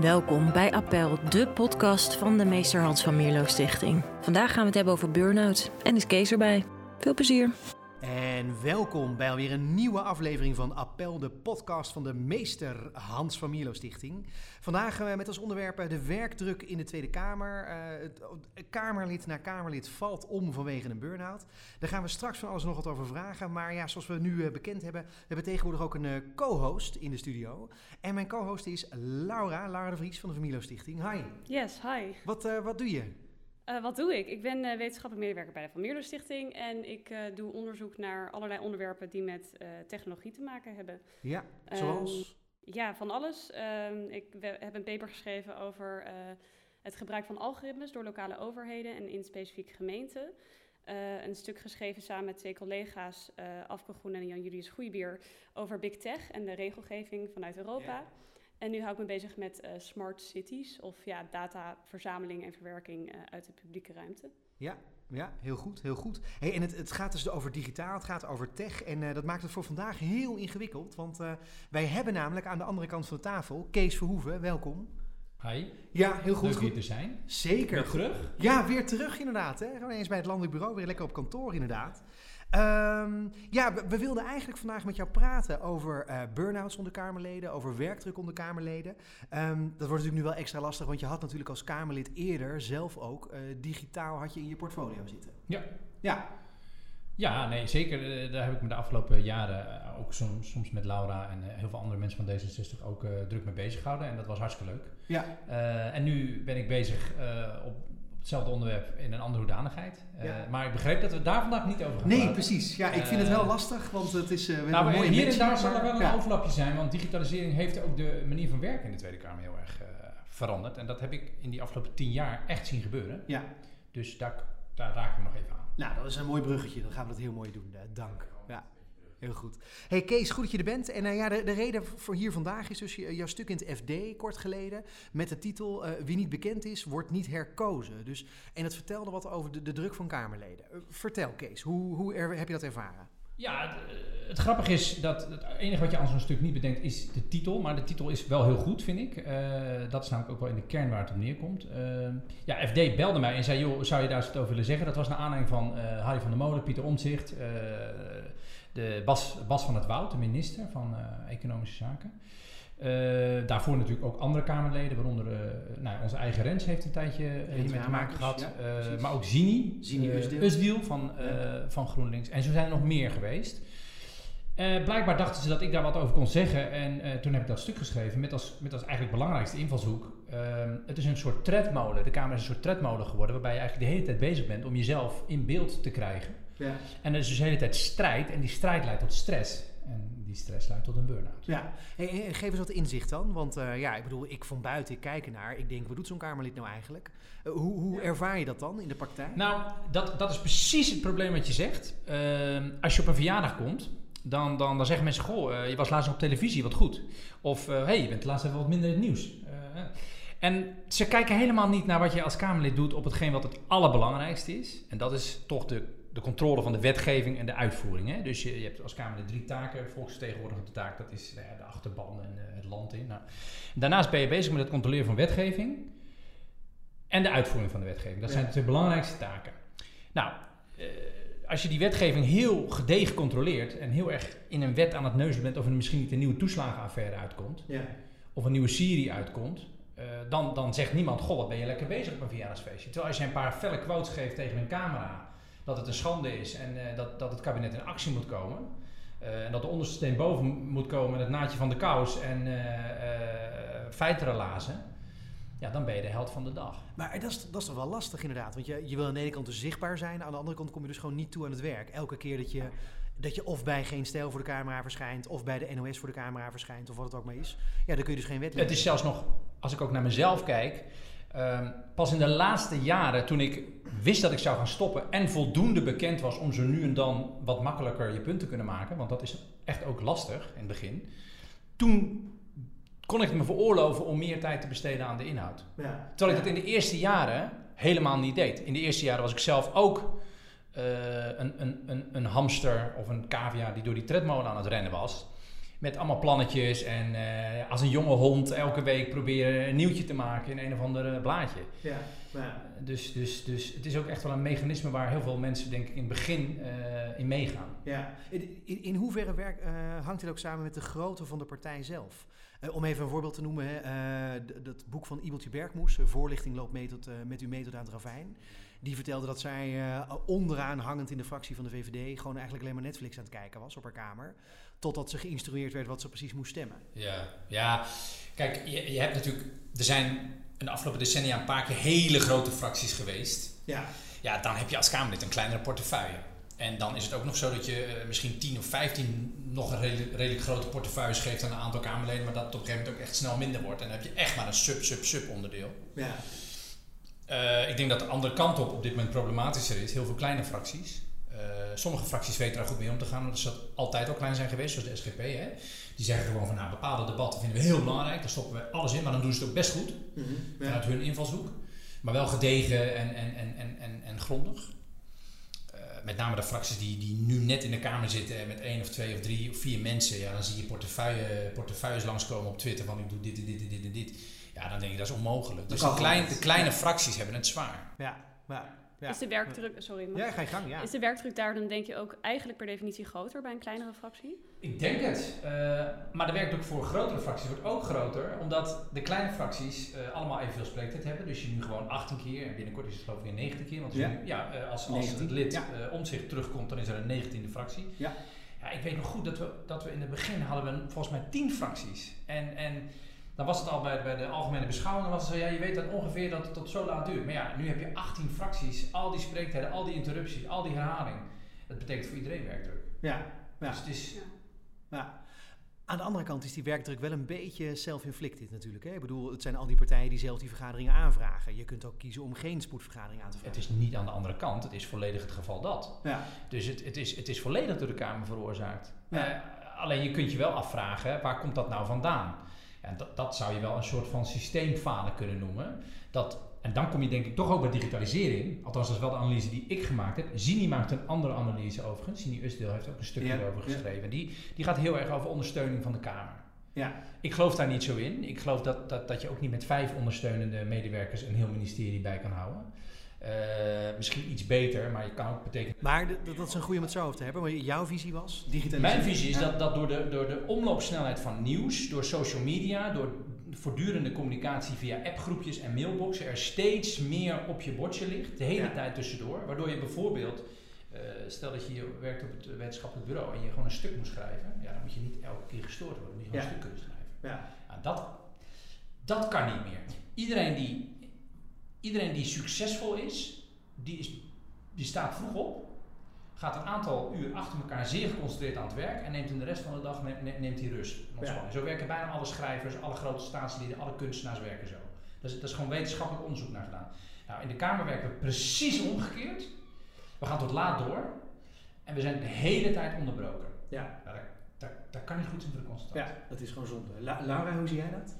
Welkom bij Appel, de podcast van de Meester Hans van Mierlo Stichting. Vandaag gaan we het hebben over burn-out en is Kees erbij. Veel plezier. En welkom bij alweer een nieuwe aflevering van Appel, de podcast van de Meester Hans van Mierlo Stichting. Vandaag met als onderwerp de werkdruk in de Tweede Kamer. Het, kamerlid na Kamerlid valt om vanwege een burn-out. Daar gaan we straks van alles nog wat over vragen. Maar ja, zoals we nu bekend hebben, we hebben tegenwoordig ook een co-host in de studio. En mijn co-host is Laura, Laura de Vries van de Van Mierlo Stichting. Hi. Yes, hi. Wat, wat doe je? Uh, wat doe ik? Ik ben uh, wetenschappelijk medewerker bij de Van Mierlo Stichting en ik uh, doe onderzoek naar allerlei onderwerpen die met technologie te maken hebben. Ja, zoals? Um, ja, van alles. Um, ik heb een paper geschreven over het gebruik van algoritmes door lokale overheden en in specifieke gemeenten. een stuk geschreven samen met twee collega's, Afke Groen en Jan Julius Goeibier, over big tech en de regelgeving vanuit Europa. Ja. En nu hou ik me bezig met uh, smart cities of ja, dataverzameling en verwerking uh, uit de publieke ruimte. Ja, ja, heel goed, heel goed. Hey, en het, het gaat dus over digitaal, het gaat over tech. En uh, dat maakt het voor vandaag heel ingewikkeld. Want wij hebben namelijk aan de andere kant van de tafel Kees Verhoeven. Welkom. Hi. Ja, heel goed. Leuk hier te zijn. Zeker. Weer terug? Ja, weer terug inderdaad. Hè. Gewoon eens bij het landelijk bureau, weer lekker op kantoor inderdaad. Um, ja, we, we, wilden eigenlijk vandaag met jou praten over uh, burn-outs onder Kamerleden, over werkdruk onder Kamerleden. Um, dat wordt natuurlijk nu wel extra lastig, want je had natuurlijk als Kamerlid eerder zelf ook uh, digitaal had je in je portfolio zitten. Ja. Ja. Ja, nee, zeker. Uh, daar heb ik me de afgelopen jaren ook soms, soms met Laura en heel veel andere mensen van D66 ook druk mee bezig gehouden. En dat was hartstikke leuk. Ja. en nu ben ik bezig op hetzelfde onderwerp in een andere hoedanigheid. Uh, Maar ik begreep dat we daar vandaag niet over gaan Nee, praten. precies. Ja, ik vind het wel lastig, want het is... Uh, we nou, mooie hier en daar zal er wel een overlapje zijn, want digitalisering heeft ook de manier van werken in de Tweede Kamer heel erg veranderd. En dat heb ik in die afgelopen tien jaar echt zien gebeuren. Ja. Dus daar, daar raken we nog even aan. Nou, dat is een mooi bruggetje. Dan gaan we dat heel mooi doen. dank. Ja. Heel goed. Hey Kees, goed dat je er bent. En uh, ja, de, de, reden voor hier vandaag is dus jouw stuk in het FD kort geleden met de titel uh, Wie niet bekend is, wordt niet herkozen. Dus, en het vertelde wat over de, de druk van Kamerleden. Vertel Kees, hoe, hoe heb je dat ervaren? Ja, het, het, grappige is dat het enige wat je aan zo'n stuk niet bedenkt is de titel. Maar de titel is wel heel goed, vind ik. dat is namelijk ook wel in de kern waar het op neerkomt. ja, FD belde mij en zei, joh, zou je daar eens over willen zeggen? Dat was naar aanleiding van Harry van der Molen, Pieter Omtzigt de Bas, Bas van het Woud, de minister van uh, Economische Zaken. Uh, daarvoor natuurlijk ook andere Kamerleden, waaronder uh, nou, onze eigen Rens heeft een tijdje hiermee te maken gehad. Ja, maar ook Zini, Zini Usdiel van, ja. van GroenLinks. En zo zijn er nog meer geweest. blijkbaar dachten ze dat ik daar wat over kon zeggen. En toen heb ik dat stuk geschreven met als, met als eigenlijk belangrijkste invalshoek. Ehm, het is een soort tredmolen. De Kamer is een soort tredmolen geworden, waarbij je eigenlijk de hele tijd bezig bent om jezelf in beeld te krijgen. Ja. En er is dus de hele tijd strijd en die strijd leidt tot stress. En die stress leidt tot een burn-out. Ja, hey, hey, geef eens wat inzicht dan. Want uh, ja, ik bedoel, ik van buiten, ik kijk ernaar. Ik denk, wat doet zo'n Kamerlid nou eigenlijk? Uh, hoe hoe ja. ervaar je dat dan in de praktijk? Nou, dat, dat is precies het probleem wat je zegt. Uh, als je op een verjaardag komt, dan, dan, dan zeggen mensen, goh, je was laatst op televisie, wat goed. Of, hé, hey, je bent laatst even wat minder in het nieuws. en ze kijken helemaal niet naar wat je als Kamerlid doet op hetgeen wat het allerbelangrijkste is. En dat is toch de de controle van de wetgeving en de uitvoering. Hè? Dus je, je hebt als Kamer de drie taken. Volksvertegenwoordigende taak, dat is nou ja, de achterban en uh, het land in. Nou, daarnaast ben je bezig met het controleren van wetgeving en de uitvoering van de wetgeving. Dat zijn de twee belangrijkste taken. Nou, uh, als je die wetgeving heel gedegen controleert en heel erg in een wet aan het neuzen bent of er misschien niet een nieuwe toeslagenaffaire uitkomt, ja. of een nieuwe serie uitkomt, uh, dan, dan zegt niemand, goh, wat ben je lekker bezig op een verjaardagsfeestje. Terwijl als je een paar felle quotes geeft tegen een camera, dat het een schande is en uh, dat, dat het kabinet in actie moet komen. Uh, en dat de onderste steen boven moet komen, het naadje van de kous en uh, feiteren lazen. Ja, dan ben je de held van de dag. Maar dat is, dat is toch wel lastig inderdaad. Want je, je wil aan de ene kant dus zichtbaar zijn. Aan de andere kant kom je dus gewoon niet toe aan het werk. Elke keer dat je, dat je of bij Geen Stijl voor de camera verschijnt... of bij de NOS voor de camera verschijnt, of wat het ook maar is. Ja, dan kun je dus geen wet Het is zelfs nog, als ik ook naar mezelf kijk... Um, pas in de laatste jaren, toen ik wist dat ik zou gaan stoppen en voldoende bekend was om zo nu en dan wat makkelijker je punt te kunnen maken, want dat is echt ook lastig in het begin, toen kon ik me veroorloven om meer tijd te besteden aan de inhoud. Ja. Terwijl ik dat in de eerste jaren helemaal niet deed. In de eerste jaren was ik zelf ook uh, een, een, een, een hamster of een cavia die door die tredmolen aan het rennen was. Met allemaal plannetjes en eh, als een jonge hond elke week proberen een nieuwtje te maken in een of ander eh, blaadje. Ja, ja. Dus, dus, dus het is ook echt wel een mechanisme waar heel veel mensen denk ik in het begin eh, in meegaan. ja. In, in, in hoeverre werk, eh, hangt dit ook samen met de grootte van de partij zelf? Eh, om even een voorbeeld te noemen, hè, eh, dat boek van Ibeltje Bergmoes, Voorlichting loopt mee tot, met u mee tot aan het ravijn. Die vertelde dat zij eh, onderaan hangend in de fractie van de VVD gewoon eigenlijk alleen maar Netflix aan het kijken was op haar kamer. Totdat ze geïnstrueerd werd wat ze precies moest stemmen. Ja, ja. Kijk, je, je hebt natuurlijk... Er zijn in de afgelopen decennia een paar keer hele grote fracties geweest. Ja, Ja, dan heb je als Kamerlid een kleinere portefeuille. En dan is het ook nog zo dat je eh, misschien 10 of 15 nog een redelijk, redelijk grote portefeuilles geeft aan een aantal Kamerleden, maar dat het op een gegeven moment ook echt snel minder wordt. En dan heb je echt maar een sub, sub, sub onderdeel. ja, Eh, ik denk dat de andere kant op op dit moment problematischer is. Heel veel kleine fracties. Eh, sommige fracties weten daar goed mee om te gaan, omdat ze altijd al klein zijn geweest, zoals de SGP. Hè? Die zeggen gewoon van nou, bepaalde debatten vinden we heel belangrijk, daar stoppen we alles in, maar dan doen ze het ook best goed Mhm. vanuit hun invalshoek. Maar wel gedegen en, en, en, en, en, en grondig. Eh, met name de fracties die, die nu net in de Kamer zitten en met één of twee of drie of vier mensen, ja, dan zie je portefeuille, portefeuilles langskomen op Twitter van ik doe dit en dit en dit en dit. Ja, dan denk ik dat is onmogelijk. Dus de, klein, de kleine Ja. fracties hebben het zwaar. ja, ja. Ja. Is de werkdruk, sorry, mag- Ja, ga je gang, ja. is de werkdruk daar dan denk je ook eigenlijk per definitie groter bij een kleinere fractie? Ik denk het. Eh, maar de werkdruk voor grotere fracties wordt ook groter, omdat de kleine fracties eh, allemaal evenveel spreektijd hebben. Dus je nu gewoon 18 keer, en binnenkort is het geloof ik weer 19 keer. Want Ja. nu- ja, eh, als, als 19, het lid ja. eh, om zich terugkomt, dan is er een 19e fractie. Ja. Ja, ik weet nog goed dat we, dat we in het begin hadden we volgens mij 10 fracties. En, en dan was het al bij, bij de algemene beschouwing, was het zo, ja, je weet dan ongeveer dat het tot zo laat duurt. Maar ja, nu heb je 18 fracties, al die spreektijden, al die interrupties, al die herhaling. Dat betekent voor iedereen werkdruk. Ja, ja. Dus het is... Ja. Aan de andere kant is die werkdruk wel een beetje self-inflicted natuurlijk. Hè? Ik bedoel, het zijn al die partijen die zelf die vergaderingen aanvragen. Je kunt ook kiezen om geen spoedvergadering aan te Het vragen. is niet aan de andere kant, het is volledig het geval dat. Ja, Dus het, het, is, het is volledig door de Kamer veroorzaakt. Ja. Eh, alleen je kunt je wel afvragen, waar komt dat nou vandaan? En dat, dat zou je wel een soort van systeemfalen kunnen noemen. Dat, en dan kom je denk ik toch ook bij digitalisering. Althans, dat is wel de analyse die ik gemaakt heb. Zini maakt een andere analyse overigens. Zini Usdeel heeft ook een stukje Ja, erover ja. geschreven. Die, die gaat heel erg over ondersteuning van de Kamer. ja, Ik geloof daar niet zo in. Ik geloof dat, dat, dat je ook niet met vijf ondersteunende medewerkers een heel ministerie bij kan houden. Eh, misschien iets beter, maar je kan ook betekenen. maar dat is een goede om het zo over te hebben. Maar jouw visie was. Mijn visie is Ja. dat, dat door, de, door de omloopsnelheid van nieuws, door social media, door voortdurende communicatie via appgroepjes en mailboxen er steeds meer op je bordje ligt, de hele Ja. tijd tussendoor. Waardoor je bijvoorbeeld, eh, stel dat je hier werkt op het wetenschappelijk bureau en je gewoon een stuk moet schrijven, ja, dan moet je niet elke keer gestoord worden, dan moet je gewoon Ja. een stuk kunnen schrijven. Ja, Nou, dat, dat kan niet meer. Iedereen die, iedereen die succesvol is, die, is, die staat vroeg op, gaat een aantal uur achter elkaar zeer geconcentreerd aan het werk en neemt in de rest van de dag neemt, neemt- hij rust. Zo werken bijna alle schrijvers, alle grote staatslieden, alle kunstenaars werken zo. Dat is, dat is gewoon wetenschappelijk onderzoek naar gedaan. Nou, in de Kamer werken we precies omgekeerd. We gaan tot laat door en we zijn de hele tijd onderbroken. ja, Nou, dat, dat kan niet goed zijn voor de concentratie. ja, dat is gewoon zonde. La- Laura, hoe zie jij dat?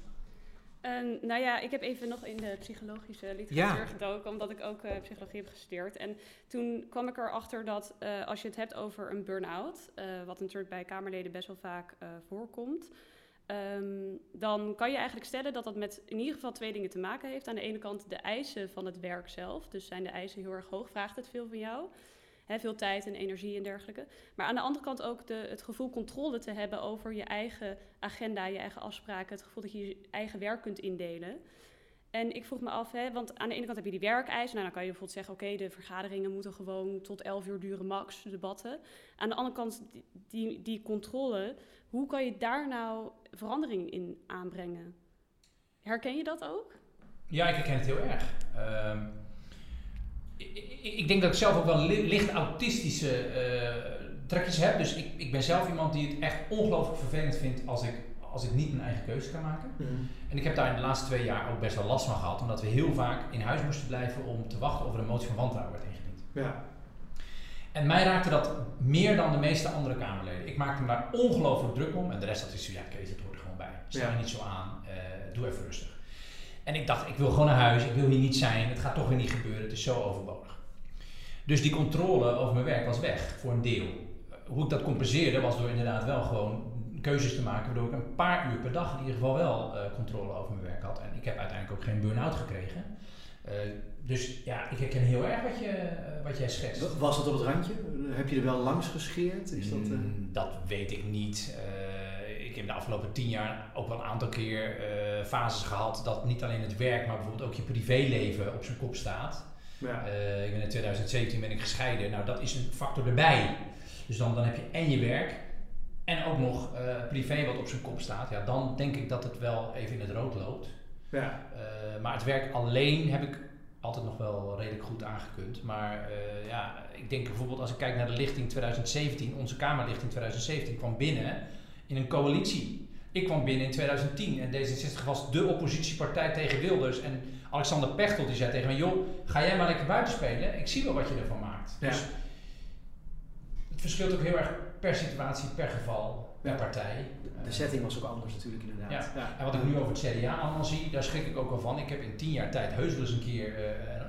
En, nou ja, ik heb even nog in de psychologische literatuur gedoken, omdat ik ook eh, psychologie heb gestudeerd. En toen kwam ik erachter dat eh, als je het hebt over een burn-out, eh, wat natuurlijk bij Kamerleden best wel vaak voorkomt, ehm, dan kan je eigenlijk stellen dat dat met in ieder geval twee dingen te maken heeft. Aan de ene kant de eisen van het werk zelf. Dus zijn de eisen heel erg hoog, vraagt het veel van jou. Veel tijd en energie en dergelijke. Maar aan de andere kant ook de, het gevoel controle te hebben over je eigen agenda, je eigen afspraken. Het gevoel dat je je eigen werk kunt indelen. En ik vroeg me af, hè, want aan de ene kant heb je die werkeisen. Nou, dan kan je bijvoorbeeld zeggen, oké, de vergaderingen moeten gewoon tot 11 uur duren max, de debatten. Aan de andere kant, die, die, die controle, hoe kan je daar nou verandering in aanbrengen? Herken je dat ook? Ja, ik herken het heel erg. Ehm, ik, denk dat ik zelf ook wel li- licht autistische eh, trekjes heb. Dus ik, ik ben zelf iemand die het echt ongelooflijk vervelend vindt als ik, als ik niet mijn eigen keuze kan maken. En ik heb daar in de laatste twee jaar ook best wel last van gehad, omdat we heel vaak in huis moesten blijven om te wachten of er een motie van wantrouwen werd ingediend. Ja, En mij raakte dat meer dan de meeste andere Kamerleden. Ik maakte me daar ongelooflijk druk om. En de rest had ik zo, ja Kees, het hoort er gewoon bij. Stel je Ja. niet zo aan, eh, doe even rustig. En ik dacht, ik wil gewoon naar huis, ik wil hier niet zijn, het gaat toch weer niet gebeuren, het is zo overbodig. Dus die controle over mijn werk was weg, voor een deel. Hoe ik dat compenseerde was door inderdaad wel gewoon keuzes te maken waardoor ik een paar uur per dag in ieder geval wel eh, controle over mijn werk had. En ik heb uiteindelijk ook geen burn-out gekregen. Eh, dus ja, ik herken heel erg wat, je, eh, wat jij schetst. Was dat op het randje? Heb je er wel langs gescheerd? Is dat, Mm, dat weet ik niet. Heb de afgelopen tien jaar ook wel een aantal keer eh, fases gehad dat niet alleen het werk, maar bijvoorbeeld ook je privéleven op zijn kop staat. ja. Eh, ik ben in 2017 ben ik gescheiden. Nou, dat is een factor erbij. Dus dan, dan heb je en je werk en ook nog eh, privé wat op zijn kop staat. Ja, dan denk ik dat het wel even in het rood loopt. ja. Maar het werk alleen heb ik altijd nog wel redelijk goed aangekund. Maar ja, ik denk bijvoorbeeld als ik kijk naar de lichting 2017, onze Kamerlichting 2017 kwam binnen in een coalitie. Ik kwam binnen in 2010 en D66 was de oppositiepartij tegen Wilders. En Alexander Pechtel die zei tegen me, joh, ga jij maar lekker buiten spelen. Ik zie wel wat je ervan maakt. Ja. Dus het verschilt ook heel erg per situatie, per geval, per Ja. partij. De setting was ook anders natuurlijk inderdaad. Ja. en wat ik nu over het CDA allemaal zie, daar schrik ik ook wel van. Ik heb in tien jaar tijd heus wel eens een keer eh, een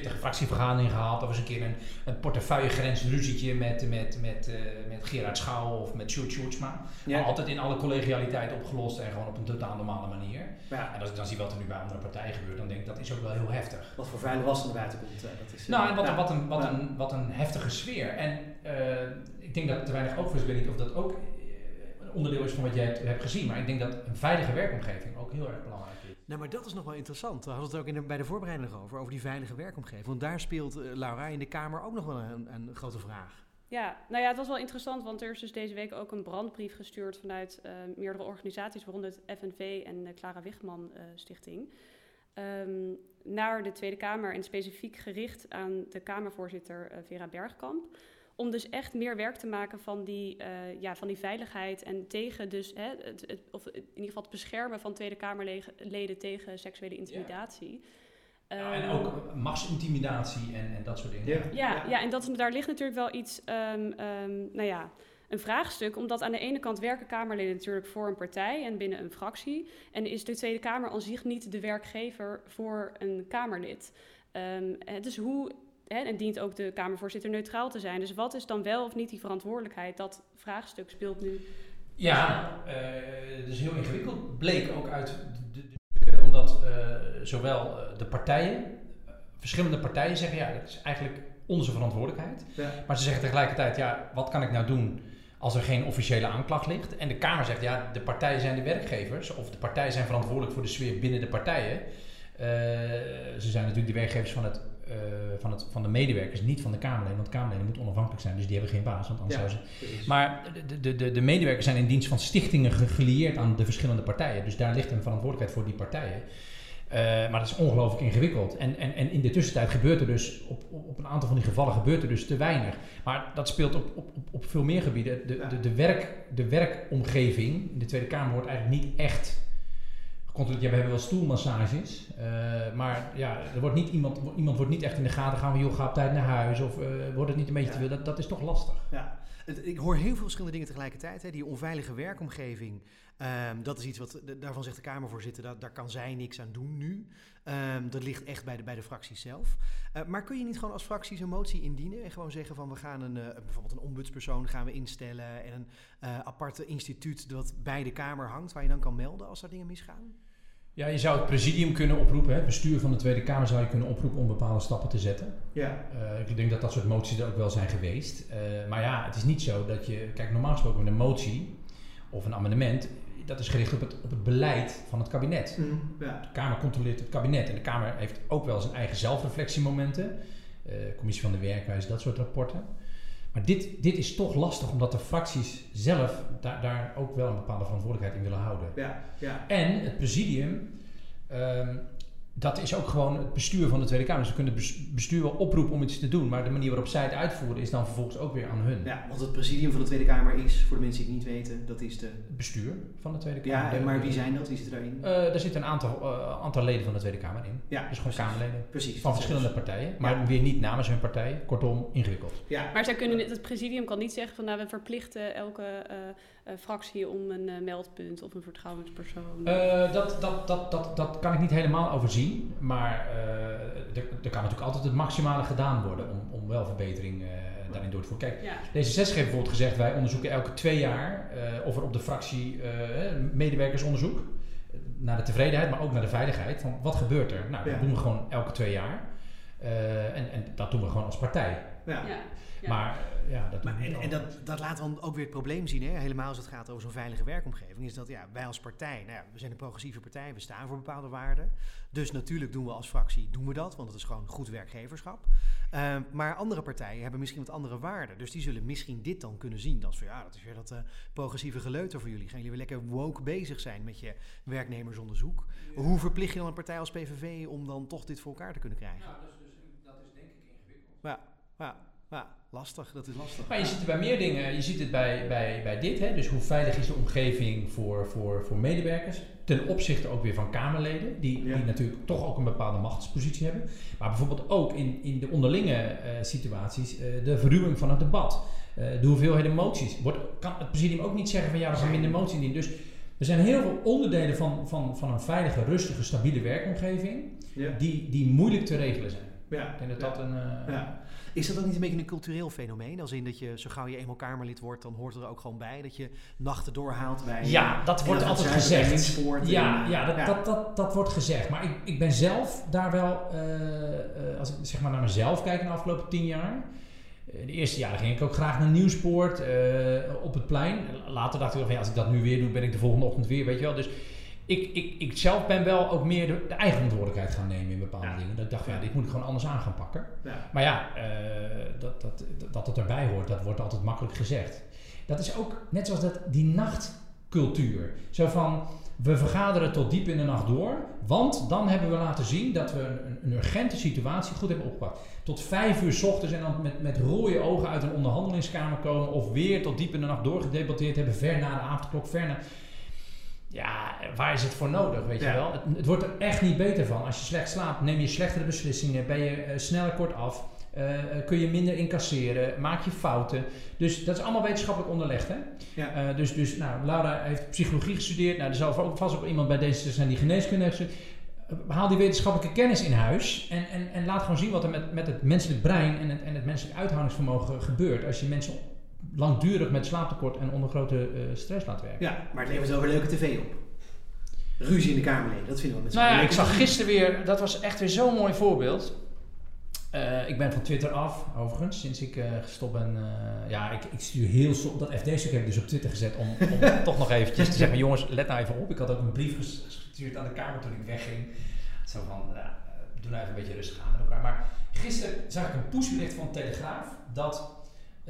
pittige fractievergadering gehad. Of eens een keer een, een portefeuillegrensruzietje met, met, met, eh, met Gerard Schouw of met Sjoerd Sjoerdsma. Ja. Maar altijd in alle collegialiteit opgelost en gewoon op een totaal normale manier. Ja. En als ik dan zie wat er nu bij andere partijen gebeurt, dan denk ik dat is ook wel heel heftig. Wat voor vuile was er naar buiten komt. eh, dat is, eh, Nou, en wat, ja. wat, een, wat, Ja. een, wat een heftige sfeer. En ik denk dat te weinig over is. Ik weet niet of dat ook een onderdeel is van wat jij hebt, hebt gezien. Maar ik denk dat een veilige werkomgeving ook heel erg belangrijk is. Nou, maar dat is nog wel interessant. We hadden het ook in bij de voorbereiding over, over die veilige werkomgeving. Want daar speelt eh, Laura in de Kamer ook nog wel een, grote vraag. Ja, nou ja, het was wel interessant, want er is dus deze week ook een brandbrief gestuurd vanuit eh, meerdere organisaties, waaronder het FNV en de Clara Wichman eh, Stichting, ehm, naar de Tweede Kamer en specifiek gericht aan de Kamervoorzitter Vera Bergkamp. Om dus echt meer werk te maken van die, eh, ja, van die veiligheid en tegen dus, hè, het, het- of in ieder geval het beschermen van Tweede Kamerleden tegen seksuele intimidatie. Ja, en Ehm, ook machtsintimidatie en, en dat soort dingen. Ja. ja, ja. en dat, daar ligt natuurlijk wel iets, ehm, ehm, nou ja, een vraagstuk. Omdat aan de ene kant werken Kamerleden natuurlijk voor een partij en binnen een fractie. En is de Tweede Kamer aan zich niet de werkgever voor een Kamerlid. Dus hoe, hè, en dient ook de Kamervoorzitter neutraal te zijn. Dus wat is dan wel of niet die verantwoordelijkheid? Dat vraagstuk speelt nu. Ja, eh, het is heel ingewikkeld. Bleek ook uit de, de- de- omdat eh, zowel eh, de partijen, verschillende partijen zeggen ja, dat is eigenlijk onze verantwoordelijkheid. Ja. Maar ze zeggen tegelijkertijd, ja, wat kan ik nou doen als er geen officiële aanklacht ligt? En de Kamer zegt, ja, de partijen zijn de werkgevers, of de partijen zijn verantwoordelijk voor de sfeer binnen de partijen. Eh, ze zijn natuurlijk de werkgevers van, het, eh, van, het, van de medewerkers, niet van de Kamerleden. Want Kamerleden moeten onafhankelijk zijn, dus die hebben geen baas, want anders Ja. zouden ze maar de, de, de, de medewerkers zijn in dienst van stichtingen ge- gelieerd aan de verschillende partijen. Dus daar ligt een verantwoordelijkheid voor die partijen. Eh, maar dat is ongelooflijk ingewikkeld. En, en, en in de tussentijd gebeurt er dus, op, op, op een aantal van die gevallen gebeurt er dus te weinig. Maar dat speelt op, op, op, op veel meer gebieden. De, de, de, werk, de werkomgeving in de Tweede Kamer wordt eigenlijk niet echt gecontroleerd. Ja, we hebben wel stoelmassages. eh, maar ja, er wordt niet iemand, iemand wordt niet echt in de gaten gaan van, joh, ga op tijd naar huis. Of eh, wordt het niet een beetje te veel. Dat, dat is toch lastig. Ja, ik hoor heel veel verschillende dingen tegelijkertijd. Hè. Die onveilige werkomgeving, ehm, dat is iets wat, daarvan zegt de Kamervoorzitter, dat, daar kan zij niks aan doen nu. Ehm, dat ligt echt bij de, bij de fracties zelf. Eh, maar kun je niet gewoon als fracties een motie indienen en gewoon zeggen van we gaan een, bijvoorbeeld een ombudspersoon gaan we instellen en een aparte instituut dat bij de Kamer hangt, waar je dan kan melden als er dingen misgaan? Ja, je zou het presidium kunnen oproepen, hè. het bestuur van de Tweede Kamer zou je kunnen oproepen om bepaalde stappen te zetten. Ja. Eh, ik denk dat dat soort moties er ook wel zijn geweest. Eh, maar ja, het is niet zo dat je, kijk normaal gesproken met een motie of een amendement, dat is gericht op het, op het beleid van het kabinet. ja. De Kamer controleert het kabinet en de Kamer heeft ook wel zijn eigen zelfreflectiemomenten. Eh, commissie van de werkwijze, dat soort rapporten. Maar dit, dit is toch lastig omdat de fracties zelf daar, daar ook wel een bepaalde verantwoordelijkheid in willen houden. Ja, ja. En het presidium, ehm, dat is ook gewoon het bestuur van de Tweede Kamer. Dus we kunnen het bes- bestuur wel oproepen om iets te doen, maar de manier waarop zij het uitvoeren is dan vervolgens ook weer aan hun. Ja, want het presidium van de Tweede Kamer is, voor de mensen die het niet weten, dat is de... Het bestuur van de Tweede Kamer. Ja, maar wie zijn dat? Wie zit daarin? Eh, daar zitten een aantal, eh, aantal leden van de Tweede Kamer in. ja, Dus gewoon precies. Kamerleden. Precies. Van verschillende partijen, maar Ja. weer niet namens hun partij. Kortom, ingewikkeld. dus- Ja, Maar zij kunnen, het presidium kan niet zeggen van nou we verplichten elke eh, eh, fractie om een eh, meldpunt of een vertrouwenspersoon. Eh, dat, dat, dat, dat, dat kan ik niet helemaal overzien. Maar eh, er, er kan natuurlijk altijd het maximale gedaan worden om, om wel verbetering eh, daarin door te voeren. Kijk, Ja. D66 heeft bijvoorbeeld gezegd, wij onderzoeken elke twee jaar eh, of er op de fractie eh, medewerkersonderzoek, naar de tevredenheid, maar ook naar de veiligheid, van wat gebeurt er? Nou, Ja. dat doen we gewoon elke twee jaar. Eh, en, en dat doen we gewoon als partij. Ja. Ja. Ja. Maar eh, ja, dat Maar, en, en dat, dat laat dan ook weer het probleem zien, hè? helemaal als het gaat over zo'n veilige werkomgeving, is dat ja, wij als partij, nou ja, we zijn een progressieve partij, we staan voor bepaalde waarden. Dus natuurlijk doen we als fractie doen we dat, want het is gewoon goed werkgeverschap. Ehm, maar andere partijen hebben misschien wat andere waarden. Dus die zullen misschien dit dan kunnen zien. Dat is van ja, dat is weer dat eh, progressieve geleuter voor jullie. Gaan jullie weer lekker woke bezig zijn met je werknemersonderzoek? Hoe verplicht je dan een partij als PVV om dan toch dit voor elkaar te kunnen krijgen? dat is denk ik ingewikkeld. Ja, ja, ja, lastig, dat is lastig. Maar je ziet het bij meer dingen. Je ziet het bij, bij, bij dit. Hè? Dus hoe veilig is de omgeving voor, voor, voor medewerkers? Ten opzichte ook weer van Kamerleden. Die, Ja. die natuurlijk toch ook een bepaalde machtspositie hebben. Maar bijvoorbeeld ook in, in de onderlinge eh, situaties. eh, de verruwing van het debat. eh, de hoeveelheden moties. Wordt, kan het presidium ook niet zeggen van ja, we gaan minder moties indienen. Dus er zijn heel veel onderdelen van, van, van een veilige, rustige, stabiele werkomgeving. Ja. Die, die moeilijk te regelen zijn. Ja. Ik denk dat dat een... eh, Ja. Is dat ook niet een beetje een cultureel fenomeen? Als in dat je, zo gauw je eenmaal Kamerlid wordt, dan hoort er ook gewoon bij dat je nachten doorhaalt bij... Ja, dat wordt altijd gezegd. Ja, en- ja, dat, ja. Dat, dat, dat wordt gezegd. Maar ik, ik ben zelf daar wel, eh, eh, als ik zeg maar naar mezelf kijk in de afgelopen tien jaar. eh, De eerste jaren ging ik ook graag naar Nieuwsport eh, op het plein. Later dacht ik wel van ja, als ik dat nu weer doe, ben ik de volgende ochtend weer, weet je wel. Dus ik, ik, ik zelf ben wel ook meer de, de eigen verantwoordelijkheid gaan nemen in bepaalde Ja. dingen. Dat ik dacht ja, dit moet ik gewoon anders aan gaan pakken. Ja. Maar ja, eh, dat, dat, dat het erbij hoort, dat wordt altijd makkelijk gezegd. Dat is ook net zoals dat, die nachtcultuur. Zo van, we vergaderen tot diep in de nacht door, want dan hebben we laten zien dat we een, een urgente situatie goed hebben opgepakt. Tot vijf uur 's ochtends en dan met, met rode ogen uit een onderhandelingskamer komen of weer tot diep in de nacht doorgedebatteerd hebben, ver na de avondklok, ver na... Ja, waar is het voor nodig, weet je wel? Het, het wordt er echt niet beter van. Als je slecht slaapt, neem je slechtere beslissingen, ben je eh, sneller kortaf, eh, eh, kun je minder incasseren, maak je fouten. Dus dat is allemaal wetenschappelijk onderlegd, hè? Ja. Dus, dus nou, Laura heeft psychologie gestudeerd. Nou, er zal ook vast ook iemand bij deze zijn die geneeskunde heeft Haal die wetenschappelijke kennis in huis en, en, en laat gewoon zien wat er met, met het menselijk brein en het, en het menselijk uithoudingsvermogen gebeurt als je mensen langdurig met slaaptekort en onder grote eh, stress laat werken. Ja, maar het levert wel weer leuke tv op. Ruzie in de Kamerleden, dat vinden we met z'n Nou ja, ik zag gisteren weer, dat was echt weer zo'n mooi voorbeeld. Eh, ik ben van Twitter af, overigens, sinds ik eh, gestopt ben. eh, ja, ik, ik stuur heel soms, dat FD-stuk heb ik dus op Twitter gezet om, om toch nog eventjes te zeggen, jongens, let nou even op. Ik had ook een brief ges- gestuurd aan de Kamer toen ik wegging. Zo van, ja, doe nou even een beetje rustig aan met elkaar. Maar gisteren zag ik een pushbericht van Telegraaf dat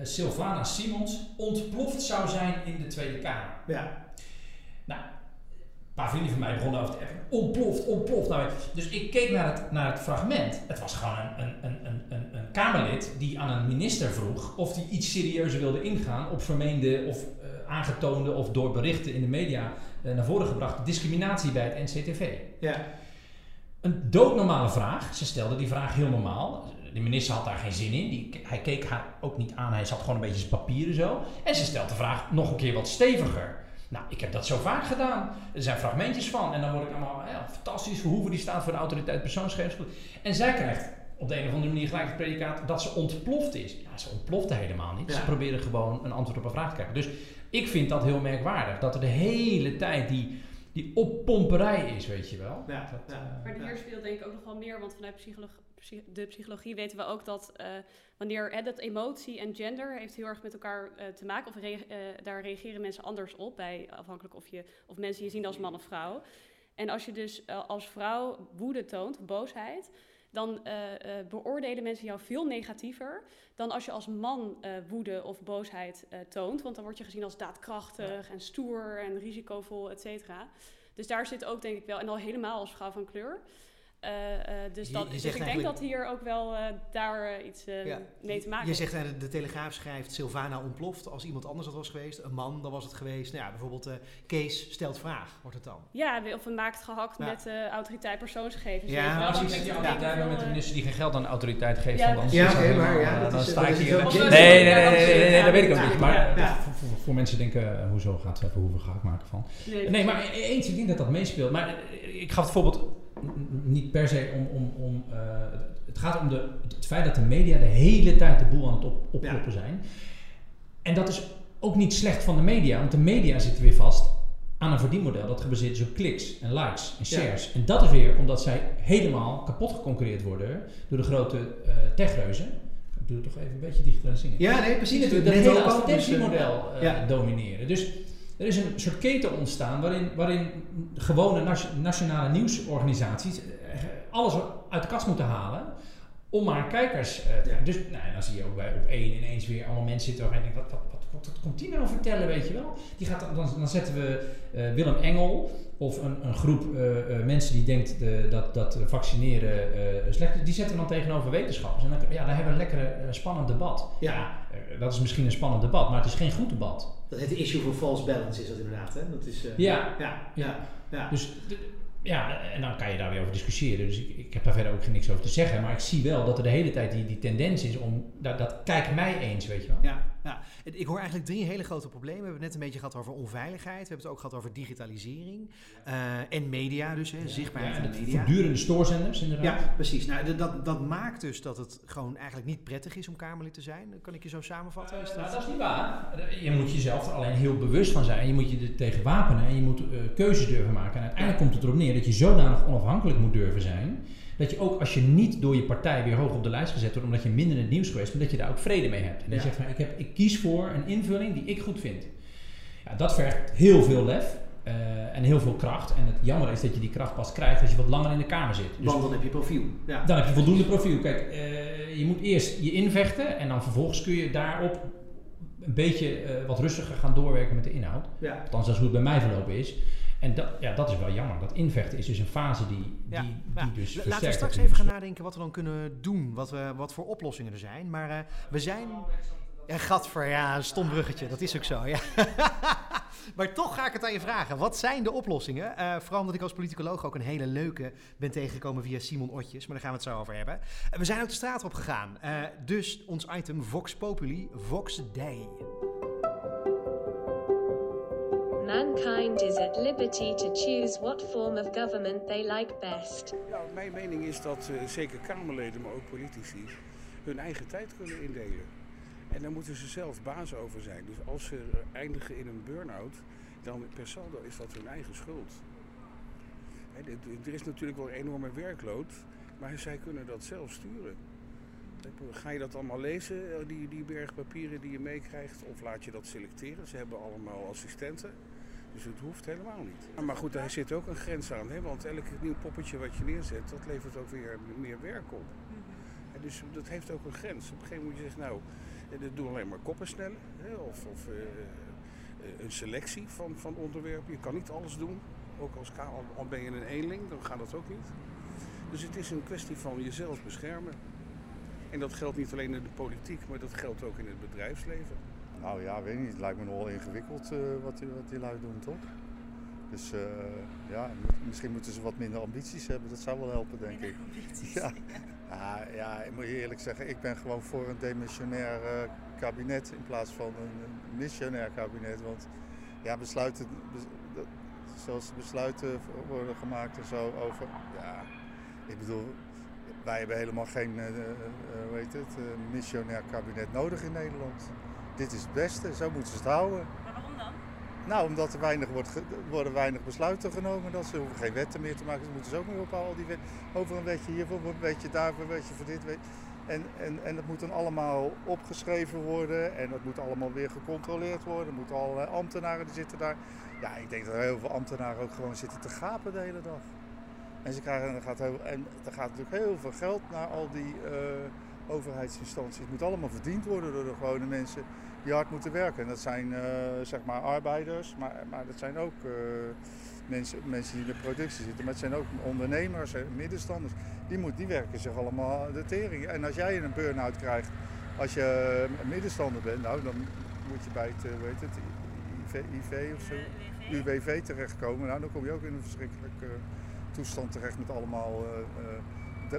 Sylvana Simons ontploft zou zijn in de Tweede Kamer. Ja, Een paar vrienden van mij begonnen over te appen. Ontploft, ontploft. Nou, dus ik keek naar het, naar het fragment. Het was gewoon een, een, een, een, een, een Kamerlid die aan een minister vroeg of hij iets serieuzer wilde ingaan op vermeende of eh, aangetoonde of door berichten in de media eh, naar voren gebrachte discriminatie bij het NCTV. ja, Een doodnormale vraag. Ze stelde die vraag heel normaal. De minister had daar geen zin in. Die, hij keek haar ook niet aan. Hij zat gewoon een beetje zijn papieren zo. En ze stelt de vraag nog een keer wat steviger. Nou, ik heb dat zo vaak gedaan. Er zijn fragmentjes van. En dan word ik allemaal, ja, fantastisch. Verhoeven die staat voor de autoriteit persoonsgegevens. En zij krijgt op de een of andere manier gelijk het predicaat dat ze ontploft is. Ja, ze ontplofte helemaal niet. Ze probeerde gewoon een antwoord op een vraag te krijgen. Dus ik vind dat heel merkwaardig. Dat er de hele tijd die, die oppomperij is, weet je wel. ja. Dat, ja. eh, Maar Ja. hier speelt denk ik ook nog wel meer, want vanuit psycholo- psy- de psychologie weten we ook dat eh, wanneer hè, dat emotie en gender heeft heel erg met elkaar eh, te maken, of rea- eh, daar reageren mensen anders op, bij, afhankelijk of, je, of mensen je zien als man of vrouw. En als je dus als vrouw woede toont, boosheid, dan beoordelen mensen jou veel negatiever dan als je als man woede of boosheid toont. Want dan word je gezien als daadkrachtig en stoer en risicovol, et cetera. Dus daar zit ook denk ik wel, en al helemaal als vrouw van kleur. Eh, eh, dus Je- dat, je dus ik denk dat hier ook wel eh, daar iets eh, Ja. mee te maken Je heeft. zegt, eh, de Telegraaf schrijft Sylvana ontploft. Als iemand anders dat was geweest, een man, dan was het geweest. Nou ja, bijvoorbeeld eh, Kees stelt vraag, wordt het dan. Ja, of een maakt gehakt Ja. met eh autoriteit persoonsgegevens. Ja, je wel. als dat autoriteit ik met de minister die geen geld aan de autoriteit geeft, Ja, dan, Ja, oké, maar ja, dat dan is- sta ik hier. wel Nee, nee, nee, Ja, nee, dat ja, weet ik ook ja, niet. Maar ja, ja. voor, mensen denken, hoezo gaat ze even hoeveel ga ik maken van? nee, maar e- eens, ik denk dat dat meespeelt. Maar ik gaf het voorbeeld niet per se om. om, om uh, het gaat om de, het feit dat de media de hele tijd de boel aan het op, opkloppen zijn. En dat is ook niet slecht van de media, want de media zitten weer vast aan een verdienmodel dat gebaseerd is op kliks en likes en shares. En dat is weer omdat zij helemaal kapot geconcurreerd worden door de grote uh, techreuzen. Ik doe toch even een beetje digitalisering. Ja, nee, precies. Dat hele advertentiemodel dus, uh, uh, domineren. Dus er is een soort keten ontstaan waarin, waarin gewone nationale nieuwsorganisaties alles uit de kast moeten halen om maar kijkers uh, te ja. Dus nou, dan zie je ook bij op één ineens weer allemaal mensen zitten je denkt, wat, wat, wat, wat, wat komt die nou vertellen, weet je wel? Die gaat, dan, dan zetten we uh, Willem Engel of een, een groep uh, mensen die denkt de, dat, dat vaccineren slecht is, die zetten we dan tegenover wetenschappers. En dan, ja, dan hebben we een lekkere spannend debat. Ja. ja dat is misschien een spannend debat, maar het is geen goed debat. Dat het issue voor false balance is dat inderdaad, hè? Dat is, ja. Ja, ja, ja. Dus ja, en dan kan je daar weer over discussiëren. Dus ik, ik heb daar verder ook niks over te zeggen. Maar ik zie wel dat er de hele tijd die, die tendens is om... Dat, dat kijk mij eens, weet je wel. Ja, ja, ik hoor eigenlijk drie hele grote problemen. We hebben het net een beetje gehad over onveiligheid. We hebben het ook gehad over digitalisering. Uh, en media dus, hè, zichtbaarheid ja, de media. Voortdurende stoorzenders inderdaad. Ja, precies. Nou, dat, dat maakt dus dat het gewoon eigenlijk niet prettig is om Kamerlid te zijn. Kan ik je zo samenvatten? Is dat... Nou, dat is niet waar. Je moet jezelf er alleen heel bewust van zijn. Je moet je er tegen wapenen en je moet uh, keuzes durven maken. En uiteindelijk komt het erop neer dat je zodanig onafhankelijk moet durven zijn dat je ook als je niet door je partij weer hoog op de lijst gezet wordt, omdat je minder in het nieuws geweest bent, dat je daar ook vrede mee hebt. En dat je zegt van ik, heb, ik kies voor een invulling die ik goed vind. Ja, dat vergt heel veel lef. Uh, en heel veel kracht. En het jammer is dat je die kracht pas krijgt als je wat langer in de kamer zit. Dus Want dan heb je profiel. Ja. Dan heb je voldoende profiel. Kijk, uh, je moet eerst je invechten en dan vervolgens kun je daarop een beetje uh, wat rustiger gaan doorwerken met de inhoud. Ja. Althans, dat is hoe het bij mij verlopen is. En dat, ja, dat is wel jammer. Dat invechten is dus een fase die, die, die ja. dus Laten we straks even gaan nadenken wat we dan kunnen doen. Wat, we, wat voor oplossingen er zijn. Maar uh, we zijn... Ja, gadver, ja, een stom bruggetje. Dat is ook zo, ja. maar toch ga ik het aan je vragen. Wat zijn de oplossingen? Uh, vooral omdat ik als politicoloog ook een hele leuke ben tegengekomen via Simon Otjes. Maar daar gaan we het zo over hebben. Uh, we zijn ook de straat op gegaan. Dus ons item Vox Populi, Vox Dei. Mankind is at liberty to choose what form of government they like best. Ja, mijn mening is dat uh, zeker Kamerleden, maar ook politici, hun eigen tijd kunnen indelen. En daar moeten ze zelf baas over zijn. Dus als ze eindigen in een burn-out, dan per saldo is dat hun eigen schuld. er is natuurlijk wel een enorme werkload, maar zij kunnen dat zelf sturen. Ga je dat allemaal lezen, eh, die, die berg papieren die je meekrijgt, of laat je dat selecteren? Ze hebben allemaal assistenten. Dus het hoeft helemaal niet. Maar goed, daar zit ook een grens aan. Hè? Want elk nieuw poppetje wat je neerzet, dat levert ook weer meer werk op. En dus dat heeft ook een grens. Op een gegeven moment moet je zeggen, nou, eh, dat doen alleen maar koppen snellen. Hè? Of, of uh, een selectie van, van onderwerpen. Je kan niet alles doen. Ook als al ben je een eenling, dan gaat dat ook niet. Dus het is een kwestie van jezelf beschermen. En dat geldt niet alleen in de politiek, maar dat geldt ook in het bedrijfsleven. Nou ja, weet niet. Het lijkt me nogal ingewikkeld uh, wat, die, wat die lui doen, toch? Dus uh, ja, misschien moeten ze wat minder ambities hebben. Dat zou wel helpen, denk ik. Ja. ja. Ja, ik moet je eerlijk zeggen, ik ben gewoon voor een demissionair uh, kabinet in plaats van een missionair kabinet. Want ja, besluiten, zoals besluiten worden gemaakt en zo over. Ja, ik bedoel, wij hebben helemaal geen, uh, hoe heet het, missionair kabinet nodig in Nederland dit is het beste, zo moeten ze het houden. Maar waarom dan? Nou, omdat er weinig wordt worden weinig besluiten genomen. Dat ze hoeven geen wetten meer te maken. Ze moeten ze ook meer ophouden. Al die wet, over een wetje hiervoor, een wetje daarvoor, een wetje voor dit. En, en, en dat moet dan allemaal opgeschreven worden. En dat moet allemaal weer gecontroleerd worden. Er moeten allerlei ambtenaren die zitten daar. Ja, ik denk dat er heel veel ambtenaren ook gewoon zitten te gapen de hele dag. En, ze krijgen, er, gaat heel, en er gaat natuurlijk heel veel geld naar al die uh, overheidsinstanties. Het moet allemaal verdiend worden door de gewone mensen die hard moeten werken. En dat zijn uh, zeg maar arbeiders, maar, maar dat zijn ook uh, mensen, mensen die in de productie zitten. Maar het zijn ook ondernemers, middenstanders. Die, moet, die werken zich allemaal de tering. En als jij een burn-out krijgt, als je middenstander bent, nou, dan moet je bij het, weet het IV, IV of zo, UWV terechtkomen. Nou, dan kom je ook in een verschrikkelijke toestand terecht met allemaal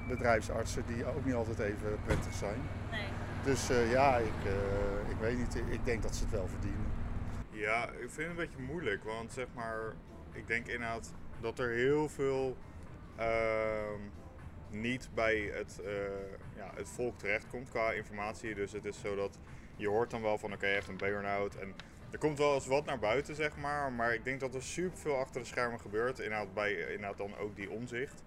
bedrijfsartsen die ook niet altijd even prettig zijn. Nee. Dus uh, ja, ik, uh, ik weet niet. Ik denk dat ze het wel verdienen. Ja, ik vind het een beetje moeilijk. Want zeg maar, ik denk inderdaad dat er heel veel ehm, niet bij het, eh, ja, het volk terechtkomt qua informatie. Dus het is zo dat je hoort dan wel van oké, je hebt een burn-out en er komt wel eens wat naar buiten, zeg maar. Maar ik denk dat er super veel achter de schermen gebeurt. Inhoud bij inhoud dan ook die onzicht.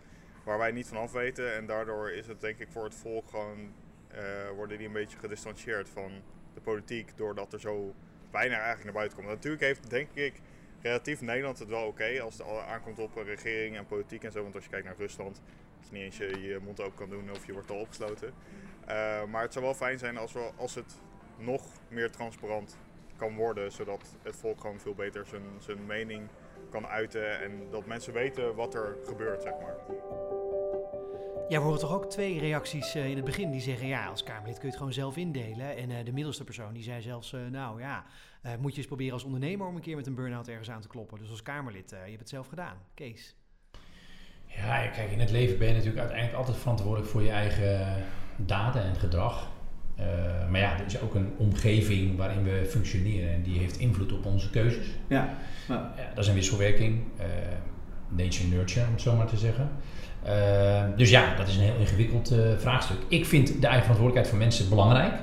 Waar wij niet van af weten. En daardoor is het denk ik voor het volk gewoon. eh, worden die een beetje gedistanceerd van de politiek. Doordat er zo weinig eigenlijk naar buiten komt. Natuurlijk heeft denk ik relatief Nederland het wel oké. als het aankomt op regering en politiek en zo. Want als je kijkt naar Rusland. is niet eens je je mond open kan doen of je wordt al opgesloten. Eh, maar het zou wel fijn zijn als, we, als het nog meer transparant kan worden, zodat het volk gewoon veel beter zijn, zijn mening kan uiten en dat mensen weten wat er gebeurt, zeg maar. Ja, we horen toch ook twee reacties eh, in het begin die zeggen, ja, als Kamerlid kun je het gewoon zelf indelen. En eh, de middelste persoon die zei zelfs, eh, nou ja, eh, moet je eens proberen als ondernemer om een keer met een burn-out ergens aan te kloppen. Dus als Kamerlid, eh, je hebt het zelf gedaan. Kees. Ja, kijk, in het leven ben je natuurlijk uiteindelijk altijd verantwoordelijk voor je eigen daden en gedrag. Eh, maar ja, er is ook een omgeving waarin we functioneren en die heeft invloed op onze keuzes. Ja. Ja, dat is een wisselwerking. eh, nature-nurture, om het zo maar te zeggen. Eh, dus ja, dat is een heel ingewikkeld eh, vraagstuk. Ik vind de eigen verantwoordelijkheid van mensen belangrijk.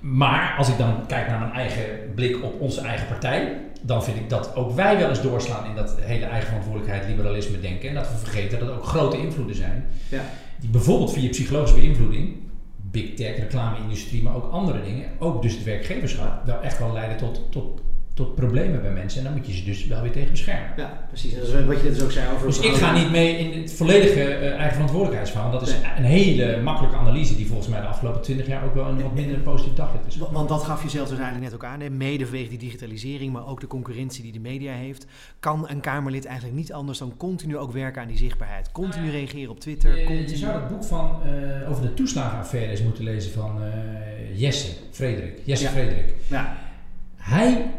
Maar als ik dan kijk naar mijn eigen blik op onze eigen partij, dan vind ik dat ook wij wel eens doorslaan in dat hele eigen verantwoordelijkheid, liberalisme denken. En dat we vergeten dat er ook grote invloeden zijn. Ja. Die bijvoorbeeld via psychologische beïnvloeding, big tech, reclame-industrie, maar ook andere dingen, ook dus het werkgeverschap, wel echt wel leiden tot, tot, tot problemen bij mensen. En dan moet je ze dus wel weer tegen beschermen. Ja, precies. Dat is wat je net dus ook zei over... Dus ik ga niet mee in het volledige eh, eigen verantwoordelijkheidsverhaal. Dat is een hele makkelijke analyse die volgens mij de afgelopen twintig jaar ook wel een wat minder positief daglicht is. Wa- Want dat gaf je zelf dus eigenlijk net ook aan. Hè? Mede vanwege die digitalisering, maar ook de concurrentie die de media heeft. Kan een Kamerlid eigenlijk niet anders dan continu ook werken aan die zichtbaarheid. Continu reageren op Twitter. Je, je zou het boek van, eh, over de toeslagenaffaire eens moeten lezen van eh, Jesse Frederik. Jesse Ja. Frederik. Ja. Hij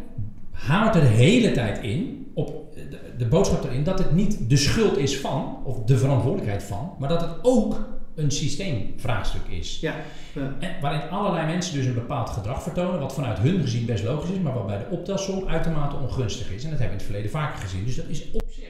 hamert er de hele tijd in, op de, de boodschap erin, dat het niet de schuld is van, of de verantwoordelijkheid van, maar dat het ook een systeemvraagstuk is. Ja. Ja. En waarin allerlei mensen dus een bepaald gedrag vertonen, wat vanuit hun gezien best logisch is, maar wat bij de optelsom uitermate ongunstig is. En dat hebben we in het verleden vaker gezien. Dus dat is op zich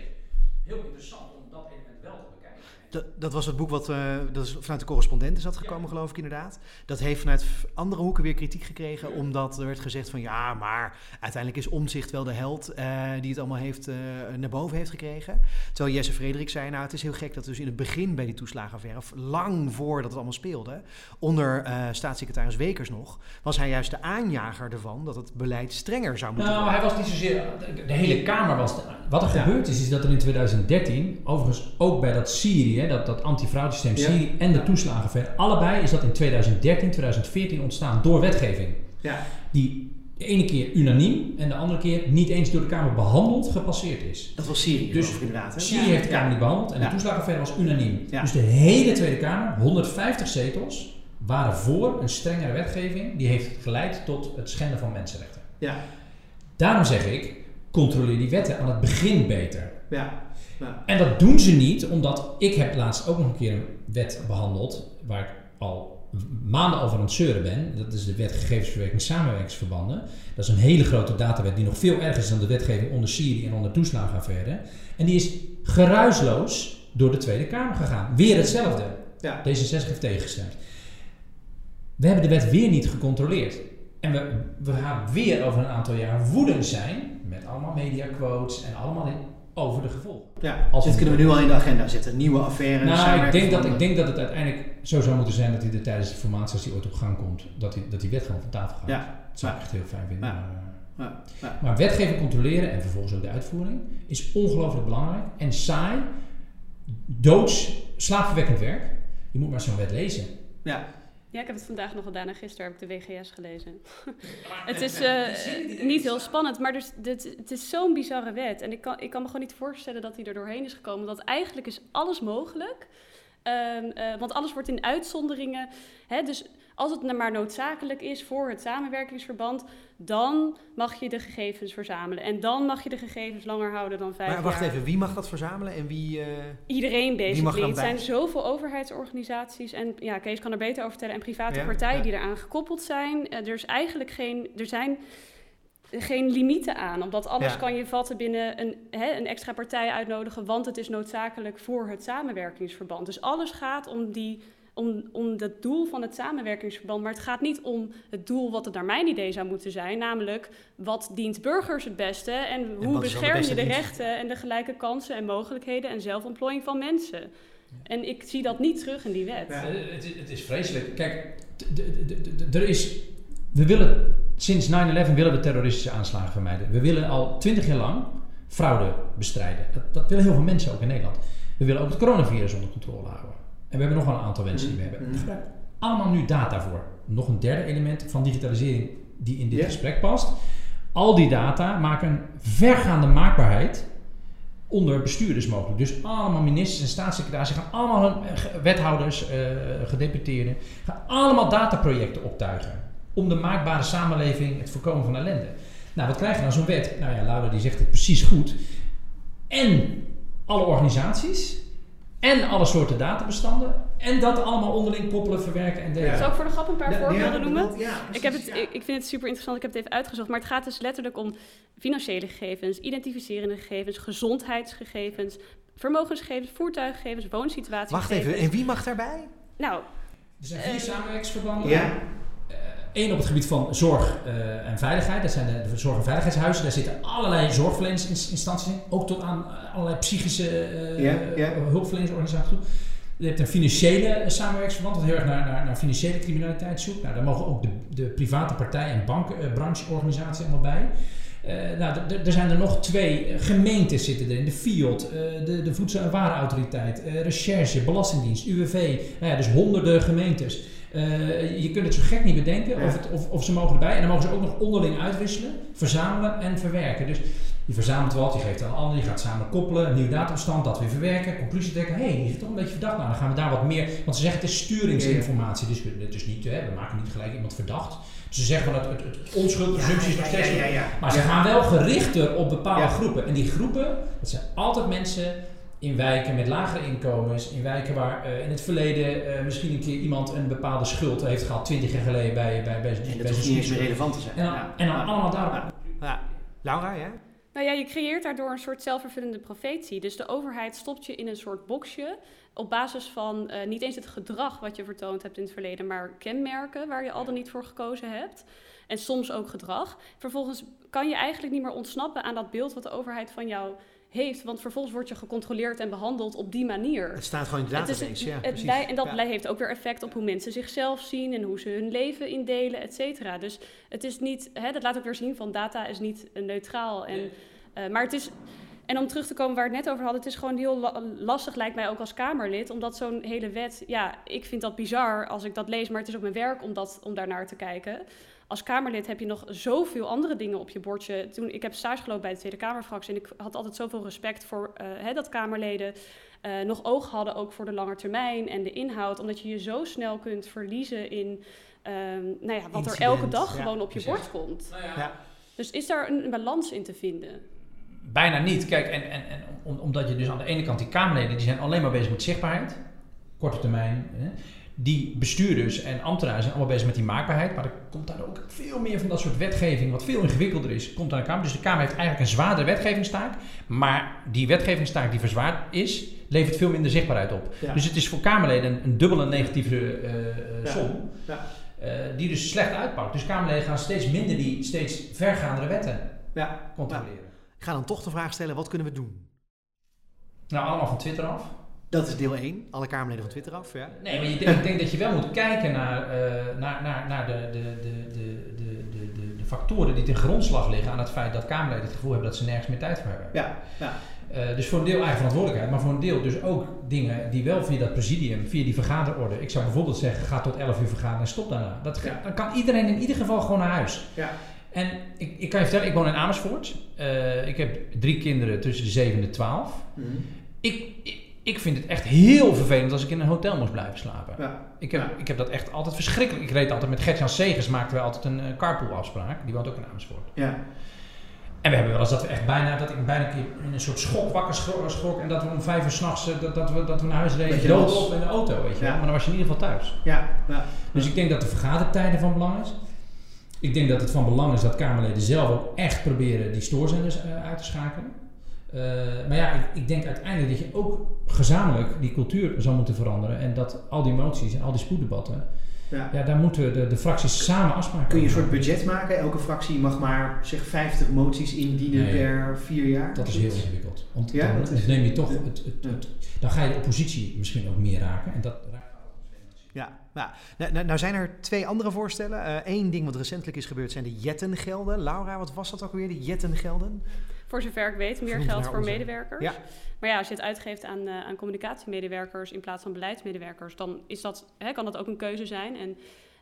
heel interessant om dat element wel te bekijken. Dat, dat was het boek wat eh, dat is vanuit de correspondent is dat gekomen, geloof ik inderdaad. Dat heeft vanuit andere hoeken weer kritiek gekregen, omdat er werd gezegd van ja, maar uiteindelijk is Omzicht wel de held eh, die het allemaal heeft, eh, naar boven heeft gekregen. Terwijl Jesse Frederik zei, nou het is heel gek dat dus in het begin bij die toeslagenaffaire, of lang voordat het allemaal speelde, onder staatssecretaris Wekers nog, was hij juist de aanjager ervan dat het beleid strenger zou moeten Nou, worden. hij was niet zozeer. De, de hele Kamer was. wat er Ja. gebeurd is, is dat er in 2013, overigens ook bij dat Syrië, dat, dat antifraudesysteem Ja. En de toeslagenaffaire, allebei is dat in 2013, 2014 ontstaan door wetgeving. Ja. Die de ene keer unaniem en de andere keer niet eens door de Kamer behandeld, gepasseerd is. Dat was Syrië, Dus inderdaad. Hè? Syrië heeft de Kamer niet behandeld en Ja. de toeslagenaffaire was unaniem. Ja. Dus de hele Tweede Kamer, 150 zetels, waren voor een strengere wetgeving. Die heeft geleid tot het schenden van mensenrechten. Ja. Daarom zeg ik, controleer die wetten aan het begin beter. Ja. Ja. En dat doen ze niet, omdat ik heb laatst ook nog een keer een wet behandeld, waar ik al maanden over aan het zeuren ben. Dat is de wet gegevensverwerking samenwerkingsverbanden. Dat is een hele grote datawet die nog veel erger is dan de wetgeving onder Syrië en onder toeslagenaffaire. En die is geruisloos door de Tweede Kamer gegaan. Weer hetzelfde. Ja. D66 heeft tegengestemd. We hebben de wet weer niet gecontroleerd. En we, we gaan weer over een aantal jaar woedend zijn met allemaal mediaquotes en allemaal over de gevolgen. Ja, Als dit kunnen we nu al in de agenda zetten. Nieuwe affaire. Nou, ik denk, dat, ik denk dat het uiteindelijk zo zou moeten zijn dat hij er tijdens de formatie, als die ooit op gang komt, dat die, dat die wet gewoon van tafel gaat. Ja. Dat zou ik echt heel fijn vinden. Ja. Maar, eh, Ja. Ja. maar wetgeving controleren en vervolgens ook de uitvoering is ongelooflijk belangrijk en saai, doods, slaapverwekkend werk. Je moet maar zo'n wet lezen. Ja. Ja, ik heb het vandaag nog gedaan en gisteren heb ik de WGS gelezen. het is eh, niet heel spannend, maar dus, dit, het is zo'n bizarre wet. En ik kan, ik kan me gewoon niet voorstellen dat hij er doorheen is gekomen. Want eigenlijk is alles mogelijk. Ehm, eh, want alles wordt in uitzonderingen. Hè, dus als het maar noodzakelijk is voor het samenwerkingsverband, dan mag je de gegevens verzamelen. En dan mag je de gegevens langer houden dan vijf Maar wacht jaar. even, wie mag dat verzamelen en wie... eh, Iedereen er basically. Het zijn zoveel overheidsorganisaties en ja, Kees kan er beter over vertellen. En private Ja, partijen ja. die eraan gekoppeld zijn. Eh, er is eigenlijk geen. Er zijn geen limieten aan. Omdat alles Ja. kan je vatten binnen een, hè, een extra partij uitnodigen, want het is noodzakelijk voor het samenwerkingsverband. Dus alles gaat om, die, om, om het doel van het samenwerkingsverband, maar het gaat niet om het doel wat het naar mijn idee zou moeten zijn, namelijk wat dient burgers het beste en hoe bescherm je de dienst? rechten en de gelijke kansen en mogelijkheden en zelfontplooiing van mensen. En ik zie dat niet terug in die wet. Eh, het, is, het is vreselijk. Kijk, er is. We willen. Sinds 9-11 willen we terroristische aanslagen vermijden. We willen al 20 jaar lang fraude bestrijden. Dat, dat willen heel veel mensen ook in Nederland. We willen ook het coronavirus onder controle houden. En we hebben nog wel een aantal wensen die we hebben. We gebruiken allemaal nu data voor. Nog een derde element van digitalisering die in dit gesprek past. Al die data maken een vergaande maakbaarheid onder bestuurders mogelijk. Dus allemaal ministers en staatssecretarissen gaan allemaal hun, eh, wethouders, eh, gedeputeerden, gaan allemaal dataprojecten optuigen. Om de maakbare samenleving, het voorkomen van ellende. Nou, wat krijg je dan zo'n wet? Nou ja, Laura die zegt het precies goed. En alle organisaties. En alle soorten databestanden. En dat allemaal onderling koppelen, verwerken en delen. Zou ik voor de grap een paar Ja, voorbeelden ja, noemen? ja, Ik, heb het, precies, ja. ik, ik vind het super interessant, ik heb het even uitgezocht. Maar het gaat dus letterlijk om financiële gegevens, identificerende gegevens, gezondheidsgegevens, vermogensgegevens, voertuiggegevens, woonsituatiegegevens. Wacht even, en wie mag daarbij? Nou, Er zijn vier Eh, samenwerkingsverbanden. Ja. Eén op het gebied van zorg eh, en veiligheid. Dat zijn de, de zorg- en veiligheidshuizen. Daar zitten allerlei zorgverleningsinstanties in. Ook tot aan eh, allerlei psychische eh, hulpverleningsorganisaties toe. Je hebt een financiële samenwerkingsverband dat heel erg naar, naar, naar financiële criminaliteit zoekt. Nou, daar mogen ook de, de private partijen en bankbrancheorganisaties allemaal bij. Nou, er zijn er nog twee. Gemeentes zitten erin. De FIOD, de, de Voedsel- en Warenautoriteit, Recherche, Belastingdienst, UWV. Nou ja, dus honderden gemeentes. Eh, je kunt het zo gek niet bedenken Ja. of, het, of, of ze mogen erbij. En dan mogen ze ook nog onderling uitwisselen, verzamelen en verwerken. Dus je verzamelt wat, je geeft aan een ander, je gaat samen koppelen, een nieuw databestand, dat weer verwerken, conclusie trekken. Hé, hey, die is toch een beetje verdacht. Nou, dan gaan we daar wat meer. Want ze zeggen het is sturingsinformatie. Dus is niet, hè, we maken niet gelijk iemand verdacht. Dus ze zeggen van het, het, het is nog steeds. Maar ze gaan wel gerichter op bepaalde groepen. En die groepen, dat zijn altijd mensen in wijken met lagere inkomens. In wijken waar eh, in het verleden eh, misschien een keer iemand een bepaalde schuld heeft gehad, 20 jaar geleden bij, bij, bij, En dat niet eens meer relevant te zijn. En dan, Ja. en dan Ja. allemaal daarop. Ja. Ja. Laura, ja? Nou ja, je creëert daardoor een soort zelfvervullende profetie. Dus de overheid stopt je in een soort boxje op basis van eh, niet eens het gedrag wat je vertoond hebt in het verleden, maar kenmerken waar je al dan niet voor gekozen hebt. En soms ook gedrag. Vervolgens kan je eigenlijk niet meer ontsnappen aan dat beeld wat de overheid van jou heeft. Want vervolgens word je gecontroleerd en behandeld op die manier. Het staat gewoon in de Het is database. het- ja, het en dat Ja. heeft ook weer effect op hoe mensen zichzelf zien en hoe ze hun leven indelen, et cetera. Dus het is niet, hè, dat laat ook weer zien van data is niet neutraal. En, eh, maar het is, en om terug te komen waar we het net over hadden, het is gewoon heel la- lastig, lijkt mij ook als Kamerlid, omdat zo'n hele wet, ja, ik vind dat bizar als ik dat lees, maar het is ook mijn werk om, dat, om daarnaar te kijken. Als Kamerlid heb je nog zoveel andere dingen op je bordje. Toen, ik heb stage gelopen bij de Tweede Kamerfractie en ik had altijd zoveel respect voor eh, hè, dat Kamerleden eh, nog oog hadden ook voor de lange termijn en de inhoud. Omdat je je zo snel kunt verliezen in ehm, nou ja, wat er elke dag ja, gewoon op je precies. bord komt. Nou ja, Ja. Dus is daar een, een balans in te vinden? Bijna niet. Kijk, en, en, en om- omdat je dus aan de ene kant die Kamerleden, die zijn alleen maar bezig met zichtbaarheid. Korte termijn. Hè. Die bestuurders en ambtenaren zijn allemaal bezig met die maakbaarheid. Maar er komt daar ook veel meer van dat soort wetgeving, wat veel ingewikkelder is, komt aan de Kamer. Dus de Kamer heeft eigenlijk een zwaardere wetgevingstaak. Maar die wetgevingstaak die verzwaard is, levert veel minder zichtbaarheid op. Ja. Dus het is voor Kamerleden een, een dubbele negatieve Ja. som. Ja. eh, die dus slecht uitpakt. Dus Kamerleden gaan steeds minder die steeds vergaandere wetten Ja. controleren. Ik ga dan toch de vraag stellen, wat kunnen we doen? Nou, allemaal van Twitter af. Dat is deel 1. Alle Kamerleden van Twitter af. Ja. Nee, maar je, ik denk dat je wel moet kijken naar, eh, naar, naar, naar de, de, de, de, de, de, de, factoren die ten grondslag liggen aan het feit dat Kamerleden het gevoel hebben dat ze nergens meer tijd voor hebben. Ja. ja. Eh, dus voor een deel eigen verantwoordelijkheid, maar voor een deel dus ook dingen die wel via dat presidium, via die vergaderorde. Ik zou bijvoorbeeld zeggen, ga tot 11 uur vergaderen en stop daarna. Dat, Ja. Dan kan iedereen in ieder geval gewoon naar huis. Ja. En ik, ik kan je vertellen, ik woon in Amersfoort. Eh, ik heb drie kinderen tussen de 7 en de 12. Mhm. Ik, ik, ik vind het echt heel vervelend als ik in een hotel moest blijven slapen. Ja. Ik heb, Ja. ik heb dat echt altijd verschrikkelijk. Ik reed altijd met Gertjan Segers, maakten we altijd een eh, carpool afspraak. Die woont ook in Amersfoort. Ja. En we hebben wel eens dat we echt bijna, dat ik bijna een keer in een soort schok wakker schro- schrok. En dat we om vijf uur s'nachts, eh, dat, dat, we, dat we naar huis reden. Dood op in de auto, weet je. Ja. Maar dan was je in ieder geval thuis. Ja. ja. Dus ik denk dat de vergadertijden van belang is. Ik denk dat het van belang is dat Kamerleden zelf ook echt proberen die stoorzenders eh, uit te schakelen. Eh, maar ja, ik, ik, denk uiteindelijk dat je ook gezamenlijk die cultuur zou moeten veranderen. En dat al die moties en al die spoeddebatten, ja. ja daar moeten de, de fracties samen afspraken Kun je een soort budget maken? Elke fractie mag maar zeg 50 moties indienen per vier jaar? Dat is heel ingewikkeld. Want ja, dan, neem je toch het, het, dan ga je de oppositie misschien ook meer raken. En dat ja, nou, nou, nou, zijn er twee andere voorstellen. Eén uh, ding wat recentelijk is gebeurd zijn de jettengelden. Laura, wat was dat ook weer, de jettengelden? Voor zover ik weet, meer geld voor medewerkers. Ja. Maar ja, als je het uitgeeft aan, uh, aan communicatiemedewerkers in plaats van beleidsmedewerkers, dan is dat, hè, kan dat ook een keuze zijn. En,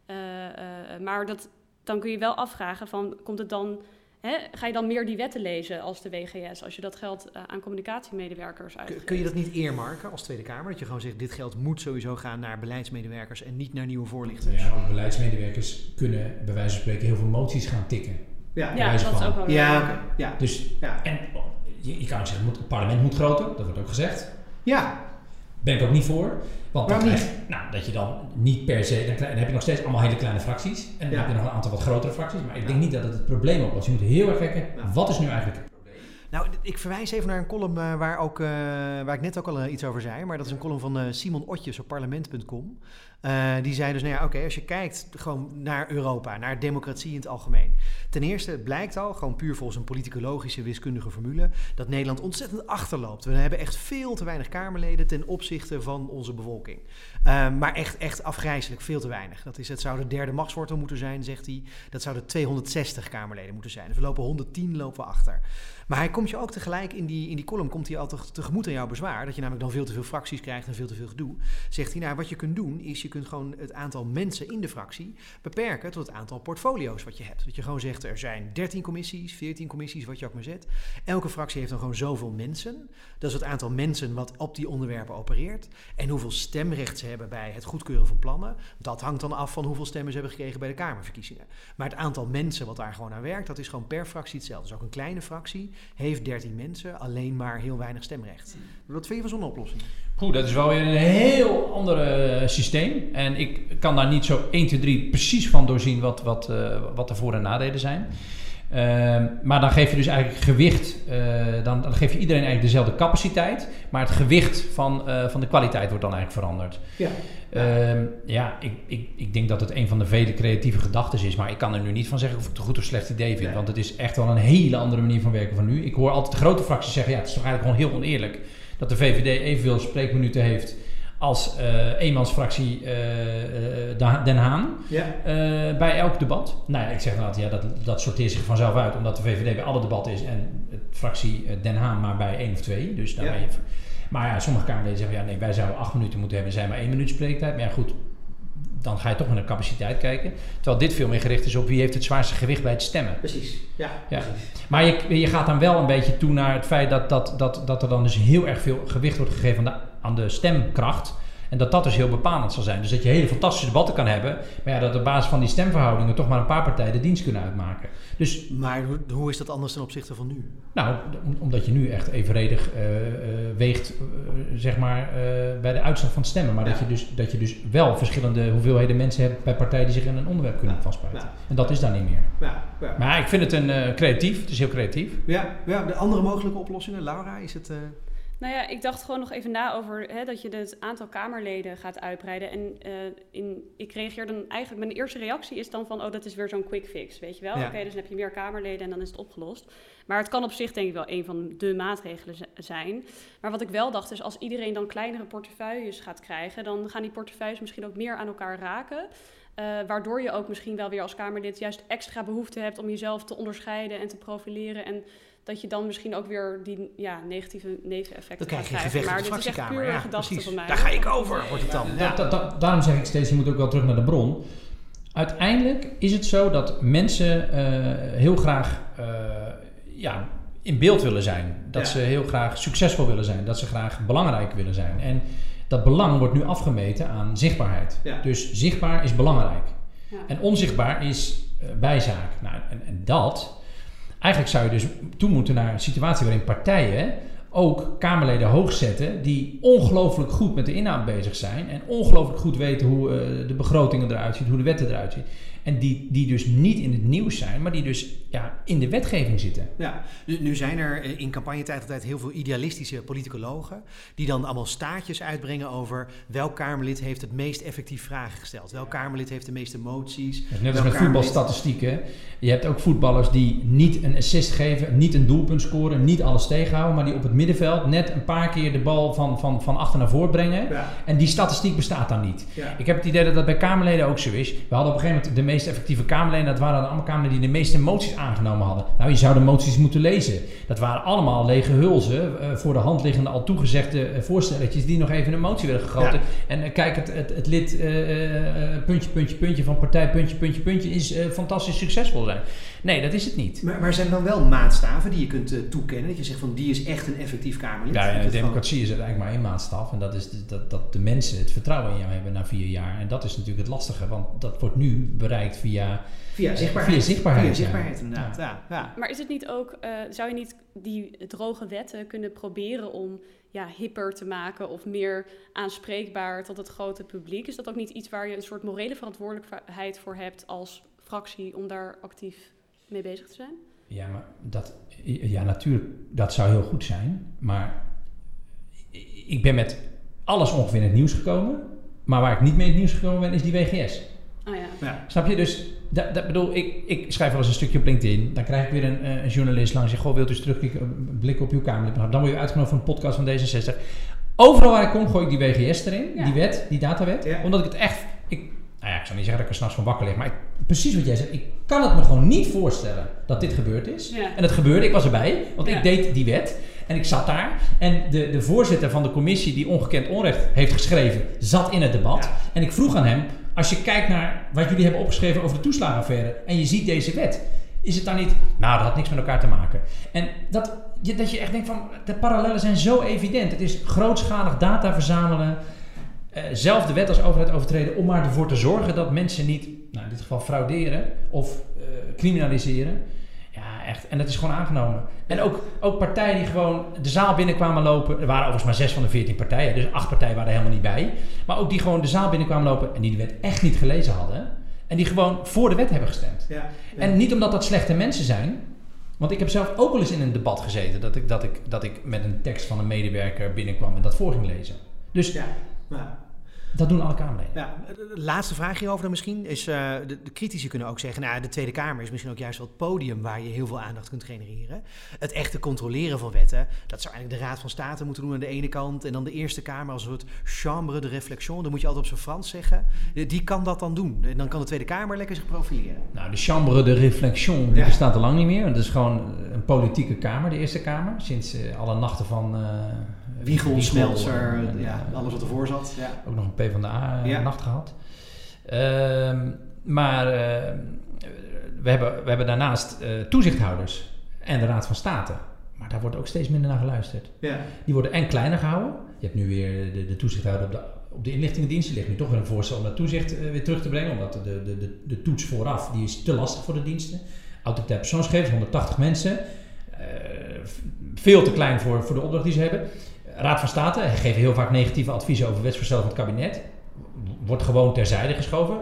uh, maar dat, dan kun je wel afvragen van, komt het dan Hè, ga je dan meer die wetten lezen als de WGS, als je dat geld uh, aan communicatiemedewerkers uitgeeft? Kun je dat niet eermarken als Tweede Kamer? Dat je gewoon zegt, dit geld moet sowieso gaan naar beleidsmedewerkers en niet naar nieuwe voorlichters? Ja, ook beleidsmedewerkers kunnen bij wijze van spreken heel veel moties gaan tikken. Ja, ja dat is ook wel ja, okay. ja. Dus, ja. En je, je kan zeggen, het parlement moet groter, dat wordt ook gezegd. Ja. Ben ik ook niet voor. Want dan nou, dat je dan niet per se, dan, heb je nog steeds allemaal hele kleine fracties. En dan heb je nog een aantal wat grotere fracties. Maar ik denk niet dat het het probleem oplost. Je moet heel erg kijken, wat is nu eigenlijk het probleem? Nou, ik verwijs even naar een column uh, waar, ook, uh, waar ik net ook al uh, iets over zei. Maar dat is een column van Simon Otjes op parlement.com. Uh, die zei dus, nou ja, oké, als je kijkt gewoon naar Europa, naar democratie in het algemeen. Ten eerste, blijkt al, gewoon puur volgens een politicologische wiskundige formule, dat Nederland ontzettend achterloopt. We hebben echt veel te weinig Kamerleden ten opzichte van onze bevolking. Uh, maar echt, echt afgrijzelijk, veel te weinig. Dat is, het zou de derde machtswortel moeten zijn, zegt hij. Dat zouden 260 Kamerleden moeten zijn. Dus we lopen 110, lopen achter. Maar hij komt je ook tegelijk in die, in die column, komt hij altijd tegemoet aan jouw bezwaar. Dat je namelijk dan veel te veel fracties krijgt en veel te veel gedoe. Zegt hij, nou, wat je kunt doen, is kunt gewoon het aantal mensen in de fractie beperken tot het aantal portfolio's wat je hebt. Dat je gewoon zegt, er zijn 13 commissies, 14 commissies, wat je ook maar zet. Elke fractie heeft dan gewoon zoveel mensen. Dat is het aantal mensen wat op die onderwerpen opereert. En hoeveel stemrecht ze hebben bij het goedkeuren van plannen. Dat hangt dan af van hoeveel stemmen ze hebben gekregen bij de Kamerverkiezingen. Maar het aantal mensen wat daar gewoon aan werkt, dat is gewoon per fractie hetzelfde. Dus ook een kleine fractie heeft 13 mensen, alleen maar heel weinig stemrecht. Wat vind je van zo'n oplossing? Goed, dat is wel weer een heel ander uh, systeem. En ik kan daar niet zo 1, 2, 3 precies van doorzien wat, wat, uh, wat de voor- en nadelen zijn. Uh, maar dan geef je dus eigenlijk gewicht, uh, dan, dan, geef je iedereen eigenlijk dezelfde capaciteit, maar het gewicht van, uh, van de kwaliteit wordt dan eigenlijk veranderd. Ja, uh, ja ik, ik, ik denk dat het een van de vele creatieve gedachten is, maar ik kan er nu niet van zeggen of ik het een goed of slecht idee vind, nee. want het is echt wel een hele andere manier van werken van nu. Ik hoor altijd de grote fracties zeggen, ja, het is toch eigenlijk gewoon heel oneerlijk dat de VVD evenveel spreekminuten heeft als uh, eenmansfractie uh, Den Haan ja. uh, bij elk debat. Nou ja, ik zeg nou, ja, dat, dat sorteert zich vanzelf uit, omdat de VVD bij alle debatten is en het fractie Den Haan maar bij één of twee. Dus daar ja. maar ja, sommige Kamerleden zeggen ja, nee, wij zouden acht minuten moeten hebben, zijn maar één minuut spreektijd. Maar ja, goed, dan ga je toch naar de capaciteit kijken. Terwijl dit veel meer gericht is op wie heeft het zwaarste gewicht bij het stemmen. Precies, ja. ja. Precies. Maar je, je gaat dan wel een beetje toe naar het feit dat, dat, dat, dat er dan dus heel erg veel gewicht wordt gegeven aan de, aan de stemkracht. En dat dat dus heel bepalend zal zijn. Dus dat je hele fantastische debatten kan hebben. Maar ja, dat op basis van die stemverhoudingen toch maar een paar partijen de dienst kunnen uitmaken. Dus, maar hoe, is dat anders ten opzichte van nu? Nou, omdat je nu echt evenredig uh, uh, weegt, uh, zeg maar, bij de uitslag van het stemmen. Maar ja. dat, je dus, dat je dus wel verschillende hoeveelheden mensen hebt bij partijen die zich in een onderwerp kunnen ja. vastbijten. Ja. En dat is daar niet meer. Maar ik vind het een creatief, het is heel creatief. Ja, ja, de andere mogelijke oplossingen, Laura, is het... Nou ja, ik dacht gewoon nog even na over hè, dat je het aantal Kamerleden gaat uitbreiden. En uh, in, ik reageer dan eigenlijk, mijn eerste reactie is dan van, oh, dat is weer zo'n quick fix, weet je wel? Ja. Oké, okay, dus dan heb je meer Kamerleden en dan is het opgelost. Maar het kan op zich denk ik wel een van de maatregelen zijn. Maar wat ik wel dacht is, als iedereen dan kleinere portefeuilles gaat krijgen, dan gaan die portefeuilles misschien ook meer aan elkaar raken. Uh, waardoor je ook misschien wel weer als Kamerlid juist extra behoefte hebt om jezelf te onderscheiden en te profileren. En dat je dan misschien ook weer die ja, negatieve neveneffecten gaat krijgen. Maar dit is echt puur ja, gedachte van mij. Daar ga ik over, wordt het dan. Ja. Da, da, da, daarom zeg ik steeds, je moet ook wel terug naar de bron. Uiteindelijk is het zo dat mensen uh, heel graag uh, ja, in beeld willen zijn. Dat ja. ze heel graag succesvol willen zijn. Dat ze graag belangrijk willen zijn. En dat belang wordt nu afgemeten aan zichtbaarheid. Ja. Dus zichtbaar is belangrijk. En onzichtbaar is uh, bijzaak. Nou, en, en dat Eigenlijk zou je dus toe moeten naar een situatie waarin partijen ook Kamerleden hoog zetten die ongelooflijk goed met de inhoud bezig zijn en ongelooflijk goed weten hoe uh, de begrotingen eruit zien, hoe de wetten eruit zien. En die, die dus niet in het nieuws zijn, maar die dus ja, in de wetgeving zitten. Ja, nu zijn er eh, in campagnetijd altijd heel veel idealistische politicologen. die dan allemaal staatjes uitbrengen over welk Kamerlid heeft het meest effectief vragen gesteld. Welk Kamerlid heeft de meeste moties. net als met voetbalstatistieken. Je hebt ook voetballers die niet een assist geven, niet een doelpunt scoren, niet alles tegenhouden. maar die op het middenveld net een paar keer de bal van, van, van achter naar voren brengen. En die statistiek bestaat dan niet. Ik heb het idee dat dat bij Kamerleden ook zo is. We hadden op een gegeven moment de meest meest effectieve Kamerleden, dat waren allemaal Kamerleden die de meeste moties aangenomen hadden. Nou, je zou de moties moeten lezen. Dat waren allemaal lege hulzen, uh, voor de hand liggende al toegezegde uh, voorstelletjes die nog even een motie werden gegoten. En uh, kijk, het, het, het lid puntje, puntje, puntje van partij, puntje, puntje, puntje is fantastisch succesvol zijn. Nee, dat is het niet. Maar, maar zijn er dan wel maatstaven die je kunt toekennen? Dat je zegt van die is echt een effectief Kamerlid? Ja, de democratie is eigenlijk maar één maatstaf. En dat is dat, dat de mensen het vertrouwen in jou hebben na vier jaar. En dat is natuurlijk het lastige, want dat wordt nu bereikt via, via zichtbaarheid. Via zichtbaarheid, via zichtbaarheid inderdaad. Ja. Ja. Maar is het niet ook, uh, zou je niet die droge wetten kunnen proberen om ja, hipper te maken of meer aanspreekbaar tot het grote publiek? Is dat ook niet iets waar je een soort morele verantwoordelijkheid voor hebt als fractie om daar actief mee bezig te zijn? Ja, maar dat, ja, natuurlijk, dat zou heel goed zijn. Maar ik ben met alles ongeveer in het nieuws gekomen. Maar waar ik niet mee in het nieuws gekomen ben, is die WGS. Oh ja. ja. Snap je? Dus dat, dat bedoel, ik, ik schrijf wel eens een stukje op LinkedIn. Dan krijg ik weer een, een journalist langs. Goh, wilt u eens terugblikken blikken op uw Kamerlid? Dan word je uitgenodigd voor een podcast van D66. Overal waar ik kom, gooi ik die WGS erin. Die wet, die datawet. Omdat ik het echt... Ik, nou ja, ik zou niet zeggen dat ik er s'nachts van wakker lig. Maar ik, precies wat jij zegt. Ik kan het me gewoon niet voorstellen dat dit gebeurd is. En het gebeurde. Ik was erbij. Want ik deed die wet. En ik zat daar. En de, de voorzitter van de commissie die ongekend onrecht heeft geschreven, zat in het debat. En ik vroeg aan hem, als je kijkt naar wat jullie hebben opgeschreven over de toeslagenaffaire en je ziet deze wet, is het dan niet, nou, dat had niks met elkaar te maken. En dat dat je echt denkt van, de parallellen zijn zo evident. Het is grootschalig data verzamelen, uh, zelf de wet als overheid overtreden om maar ervoor te zorgen dat mensen niet, nou, in dit geval frauderen of uh, criminaliseren echt. En dat is gewoon aangenomen. En ook, ook partijen die gewoon de zaal binnenkwamen lopen. Er waren overigens maar zes van de veertien partijen. Dus acht partijen waren er helemaal niet bij. Maar ook die gewoon de zaal binnenkwamen lopen en die de wet echt niet gelezen hadden. En die gewoon voor de wet hebben gestemd. Ja, En niet omdat dat slechte mensen zijn. Want ik heb zelf ook wel eens in een debat gezeten. Dat ik, dat ik, dat ik met een tekst van een medewerker binnenkwam en dat voor ging lezen. Dus ja, dat doen alle Kamerleden. Ja, de laatste vraag hierover dan misschien is, uh, de, de, critici kunnen ook zeggen, nou de Tweede Kamer is misschien ook juist wel het podium waar je heel veel aandacht kunt genereren. Het echte controleren van wetten, dat zou eigenlijk de Raad van State moeten doen aan de ene kant en dan de Eerste Kamer als een soort chambre de réflexion, dat moet je altijd op zijn Frans zeggen. Die kan dat dan doen. En dan kan de Tweede Kamer lekker zich profileren. Nou, de chambre de réflexion, die bestaat al lang niet meer. Het is gewoon een politieke kamer, de Eerste Kamer, sinds uh, alle nachten van... Uh, Wiegel, Smeltzer, ja, alles wat ervoor zat. Ja. Ook nog een PvdA-nacht gehad. Ehm, maar uh, we, hebben, we hebben daarnaast uh, toezichthouders en de Raad van State. Maar daar wordt ook steeds minder naar geluisterd. Ja. Die worden en kleiner gehouden. Je hebt nu weer de, de toezichthouder op de, op de inlichtingendienst. Er ligt nu toch weer een voorstel om dat toezicht uh, weer terug te brengen. Omdat de, de, de, de toets vooraf die is te lastig voor de diensten. Autoriteit persoonsgegevens, 180 mensen. veel te klein voor, voor de opdracht die ze hebben. Raad van State geven heel vaak negatieve adviezen over wetsvoorstel van het kabinet. Wordt gewoon terzijde geschoven.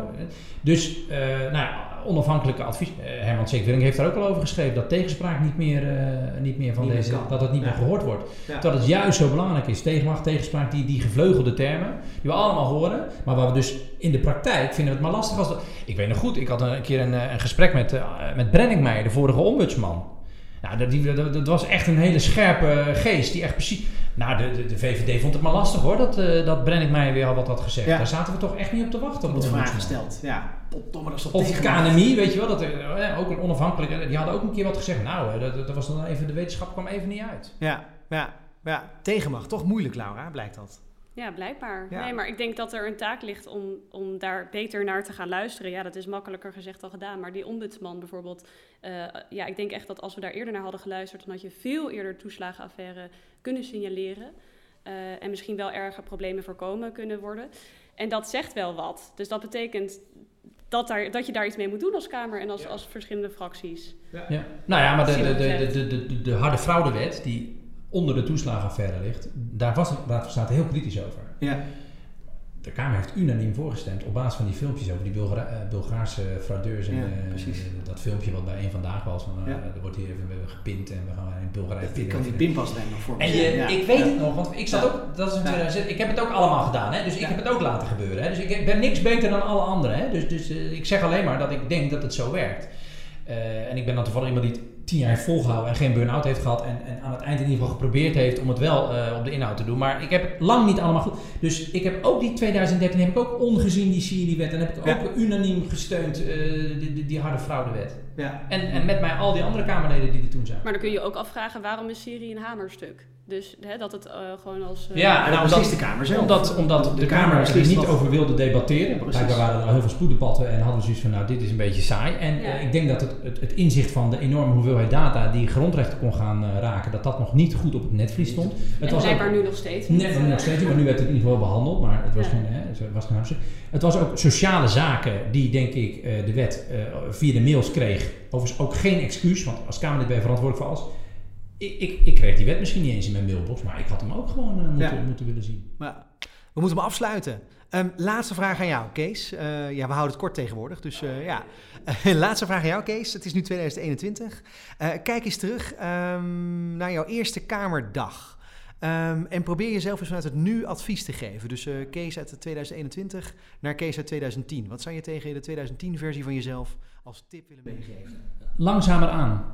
Dus, uh, nou onafhankelijke advies. Uh, Herman Seekwilling heeft daar ook al over geschreven dat tegenspraak niet meer, uh, niet meer van deze. dat het niet meer gehoord wordt. Dat het juist zo belangrijk is. Tegenmacht, tegenspraak, die, die gevleugelde termen. Die we allemaal horen. Maar waar we dus in de praktijk vinden we het maar lastig. Als ik weet nog goed, ik had een keer een, een gesprek met, met Brenningmeijer, de vorige ombudsman. Nou, dat, die, dat, dat, was echt een hele scherpe geest. Die echt precies. Nou, de, de, de VVD vond het maar lastig hoor, dat, uh, dat Brennick weer al wat had gezegd. Daar zaten we toch echt niet op te wachten. Op de vraag gesteld. Ja, dat Of KNMI, weet je wel, dat, uh, ook een onafhankelijke. Die hadden ook een keer wat gezegd. Nou, dat, dat was dan even, de wetenschap kwam even niet uit. Ja, ja, ja. Tegenmacht, toch moeilijk, Laura, blijkt dat. Ja, blijkbaar. Nee, maar ik denk dat er een taak ligt om, om daar beter naar te gaan luisteren. Ja, dat is makkelijker gezegd dan gedaan. Maar die ombudsman bijvoorbeeld, uh, ja, ik denk echt dat als we daar eerder naar hadden geluisterd, dan had je veel eerder toeslagenaffaire kunnen signaleren. Uh, en misschien wel erger problemen voorkomen kunnen worden. En dat zegt wel wat. Dus dat betekent dat, daar, dat je daar iets mee moet doen als Kamer en als, als verschillende fracties. Ja. ja. Nou ja, maar de, de, de, de, de, de harde fraudewet, die onder de toeslagenaffaire ligt, daar was de Raad van State heel kritisch over. Ja. De Kamer heeft unaniem voorgestemd op basis van die filmpjes over die Bulga eh, Bulgaarse fraudeurs. En Ja, eh, precies. dat filmpje wat bij één vandaag was. Van, eh, Ja. Er wordt hier even gepint en we gaan in Bulgarije Ik pinnen. kan die pinpaslijn nog voor En je, Ja. ik weet het nog, want ik zat ook, dat is in Ja. 2006, ik heb het ook allemaal gedaan, hè? dus ik heb het ook laten gebeuren. Hè? Dus ik ben niks beter dan alle anderen. Hè? Dus, dus ik zeg alleen maar dat ik denk dat het zo werkt. En ik ben dan toevallig iemand die het tien jaar heeft volgehouden en geen burn-out heeft gehad. En, en aan het eind in ieder geval geprobeerd heeft om het wel eh, op de inhoud te doen. Maar ik heb het lang niet allemaal goed. Dus ik heb ook die 2013 heb ik ook ongezien die Syrië-wet. En heb ik Ja. ook unaniem gesteund eh, die, die, die harde fraudewet. Ja. En, en met mij al die andere Kamerleden die er toen zijn. Maar dan kun je ook afvragen waarom is Syrië een hamerstuk? Dus hè, dat het eh, gewoon als... eh, Ja, En nou omdat- beslist de Kamer zelf. Omdat, omdat de, De Kamer Kamer er niet wat- over wilde debatteren. Precies. Blijkbaar waren er al heel veel spoeddebatten en hadden we zoiets van, nou, dit is een beetje saai. En Ja. eh, ik denk dat het, het, het inzicht van de enorme hoeveelheid data die grondrechten kon gaan eh, raken, dat dat nog niet goed op het netvlies stond. Het en was blijkbaar ook, nu nog steeds niet. Nee, maar nog steeds niet, maar nu werd het in ieder geval behandeld, maar het was Ja. geen, hè, het was geen hamster. Het was ook sociale zaken die, denk ik, eh, de wet eh, via de mails kreeg. Overigens ook geen excuus, want als Kamerlid ben je verantwoordelijk voor alles. Ik, ik, ik kreeg die wet misschien niet eens in mijn mailbox, maar ik had hem ook gewoon eh, moeten, Ja. moeten willen zien. We moeten hem afsluiten. Ehm, laatste vraag aan jou, Kees. Eh, ja, we houden het kort tegenwoordig, dus eh, ja. laatste vraag aan jou, Kees. Het is nu 2021. Eh, kijk eens terug ehm, naar jouw eerste Kamerdag. Ehm, en probeer jezelf eens vanuit het nu advies te geven. Dus Kees uit de 2021 naar Kees uit 2010. Wat zou je tegen de 2010-versie van jezelf als tip willen meegeven? langzamer aan.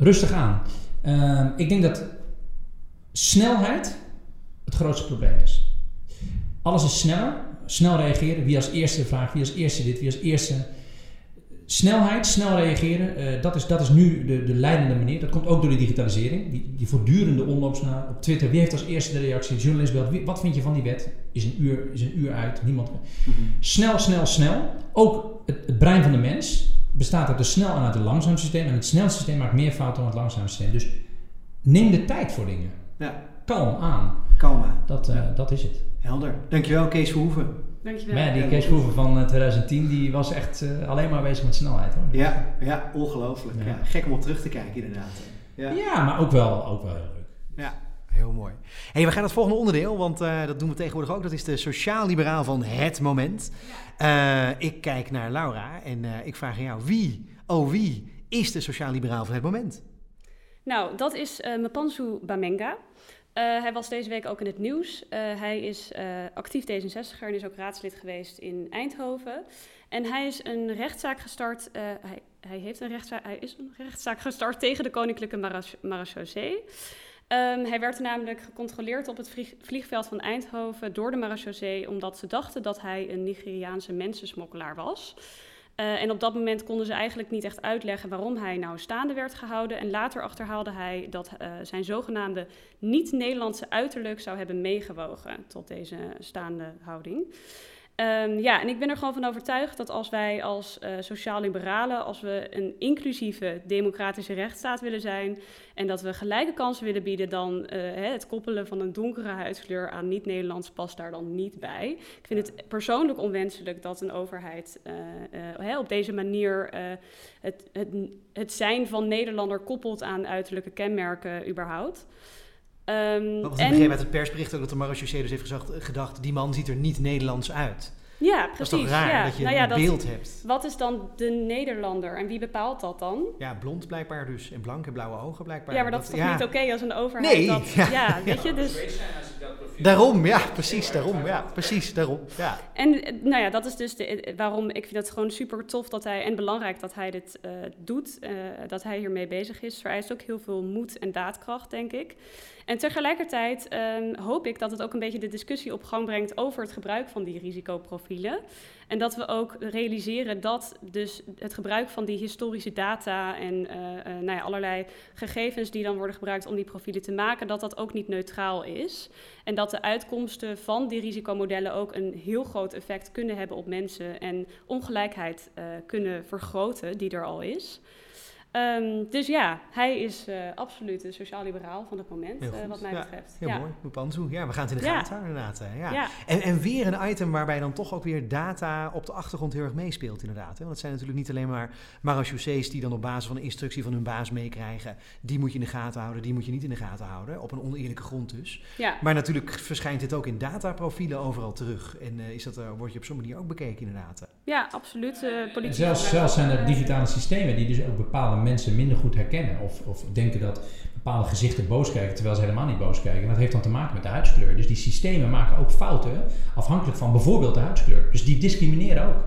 Rustig aan. Ehm, ik denk dat snelheid het grootste probleem is. Alles is sneller. Snel reageren. Wie als eerste vraagt, wie als eerste dit, wie als eerste. Snelheid, snel reageren, eh, dat, is, dat is nu de, de leidende manier. Dat komt ook door de digitalisering. Die, die voortdurende omloop naar op Twitter. Wie heeft als eerste de reactie? De journalist belt. Wie, wat vind je van die wet? Is een uur, is een uur uit. Niemand. Snel, snel, snel. Ook het, het brein van de mens bestaat uit het snel en uit het langzaam systeem. En het snel systeem maakt meer fouten dan het langzaam systeem. Dus neem de tijd voor dingen. Ja, Kalm aan. kalm aan. Dat, eh, Ja. dat is het. Helder. Dankjewel, Kees Verhoeven. Dankjewel. Maar die Kees Verhoeven van eh, 2010 die was echt eh, alleen maar bezig met snelheid. Hoor. Ja, ja ongelooflijk. Ja. Ja. gek om op terug te kijken, inderdaad. Ja. Ja, maar ook wel, ook wel heel leuk. Ja, heel mooi. Hey, we gaan het volgende onderdeel, want eh, dat doen we tegenwoordig ook. Dat is de sociaal-liberaal van het moment. Eh, ik kijk naar Laura en eh, ik vraag aan jou, wie, oh wie, is de sociaal-liberaal van het moment? Nou, dat is Mpanzu Bamenga. Hij was deze week ook in het nieuws. Hij is actief D66er en is ook raadslid geweest in Eindhoven. En hij is een rechtszaak gestart. hij, hij, heeft een rechtszaak, hij is een rechtszaak gestart tegen de Koninklijke Mara- Marechaussee. Ehm, hij werd namelijk gecontroleerd op het vlieg- vliegveld van Eindhoven door de Marechaussee, omdat ze dachten dat hij een Nigeriaanse mensensmokkelaar was. Eh, en op dat moment konden ze eigenlijk niet echt uitleggen waarom hij nou staande werd gehouden. En later achterhaalde hij dat eh, zijn zogenaamde niet-Nederlandse uiterlijk zou hebben meegewogen tot deze staande houding. Ehm, ja, en ik ben er gewoon van overtuigd dat als wij als eh, sociaal-liberalen, als we een inclusieve democratische rechtsstaat willen zijn en dat we gelijke kansen willen bieden, dan hè, het koppelen van een donkere huidskleur aan niet-Nederlands past daar dan niet bij. Ik vind het persoonlijk onwenselijk dat een overheid eh, op deze manier het, het, het zijn van Nederlander koppelt aan uiterlijke kenmerken überhaupt. Ehm, Wat en- begreep uit het persbericht ook dat de marechaussee dus heeft gezegd, gedacht, die man ziet er niet Nederlands uit. ja, Dat precies. is toch raar ja. dat je Nou ja, een dat- beeld hebt. Wat is dan de Nederlander en wie bepaalt dat dan? Ja, blond blijkbaar dus. En blank en blauwe ogen blijkbaar. Ja, maar dat is toch ja. niet oké als een overheid Nee, dat... ja. Ja, weet je, dus... Daarom, ja, precies, daarom. Ja, precies, daarom. Ja. En eh, nou ja, dat is dus de, eh, waarom ik vind het gewoon super tof dat hij en belangrijk dat hij dit eh, doet, eh, dat hij hiermee bezig is. Vereist ook heel veel moed en daadkracht, denk ik. En tegelijkertijd ehm, hoop ik dat het ook een beetje de discussie op gang brengt over het gebruik van die risicoprofielen. En dat we ook realiseren dat dus het gebruik van die historische data en eh, eh, nou ja, allerlei gegevens die dan worden gebruikt om die profielen te maken, dat dat ook niet neutraal is. En dat de uitkomsten van die risicomodellen ook een heel groot effect kunnen hebben op mensen en ongelijkheid eh, kunnen vergroten die er al is. Ehm, dus ja, hij is uh, absoluut een sociaal-liberaal van het moment, uh, wat mij ja, betreft. Heel ja. mooi, Mupanzu. Ja, we gaan het in de Ja. gaten houden, inderdaad. hè. Ja. Ja. En, en weer een item waarbij dan toch ook weer data op de achtergrond heel erg meespeelt, inderdaad. Hè? Want het zijn natuurlijk niet alleen maar marechaussees die dan op basis van een instructie van hun baas meekrijgen. Die moet je in de gaten houden, die moet je niet in de gaten houden. Op een oneerlijke grond dus. Ja. Maar natuurlijk verschijnt dit ook in dataprofielen overal terug. En eh, is dat, eh, word je op zo'n manier ook bekeken, inderdaad. ja, absoluut. eh politie zelfs, zelfs zijn er digitale systemen die dus ook bepaalde mensen minder goed herkennen. Of, of denken dat bepaalde gezichten boos kijken terwijl ze helemaal niet boos kijken. En dat heeft dan te maken met de huidskleur. Dus die systemen maken ook fouten afhankelijk van bijvoorbeeld de huidskleur. Dus die discrimineren ook.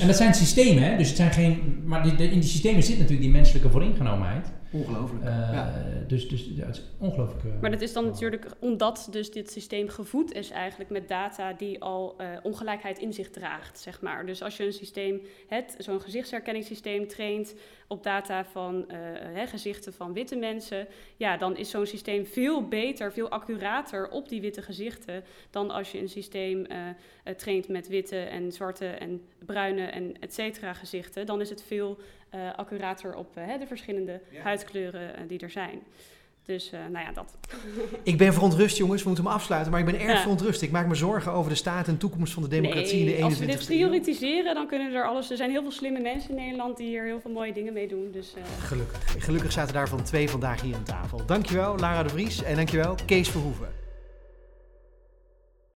En dat zijn systemen, hè? dus het zijn geen. Maar in die systemen zit natuurlijk die menselijke vooringenomenheid. Ongelooflijk. Eh, ja. Dus, dus ja, het is ongelooflijk. eh, Maar dat is dan natuurlijk omdat dus dit systeem gevoed is eigenlijk met data die al eh, ongelijkheid in zich draagt, zeg maar. Dus als je een systeem, het, zo'n gezichtsherkenningssysteem traint op data van eh, hè, gezichten van witte mensen, ja, dan is zo'n systeem veel beter, veel accurater op die witte gezichten dan als je een systeem traint met witte en zwarte en bruine en et cetera gezichten. Dan is het veel eh, accurater op eh, hè, de verschillende huidskleuren eh, die er zijn. Dus eh, nou ja, dat. Ik ben verontrust, jongens. We moeten hem afsluiten. Maar ik ben erg Ja. verontrust. Ik maak me zorgen over de staat en toekomst van de democratie in de 21ste als we dit eeuw. prioritiseren, dan kunnen we er alles. Er zijn heel veel slimme mensen in Nederland die hier heel veel mooie dingen mee doen. Dus eh, Gelukkig. Gelukkig zaten daarvan twee vandaag hier aan tafel. Dankjewel, Lara de Vries. En dankjewel, Kees Verhoeven.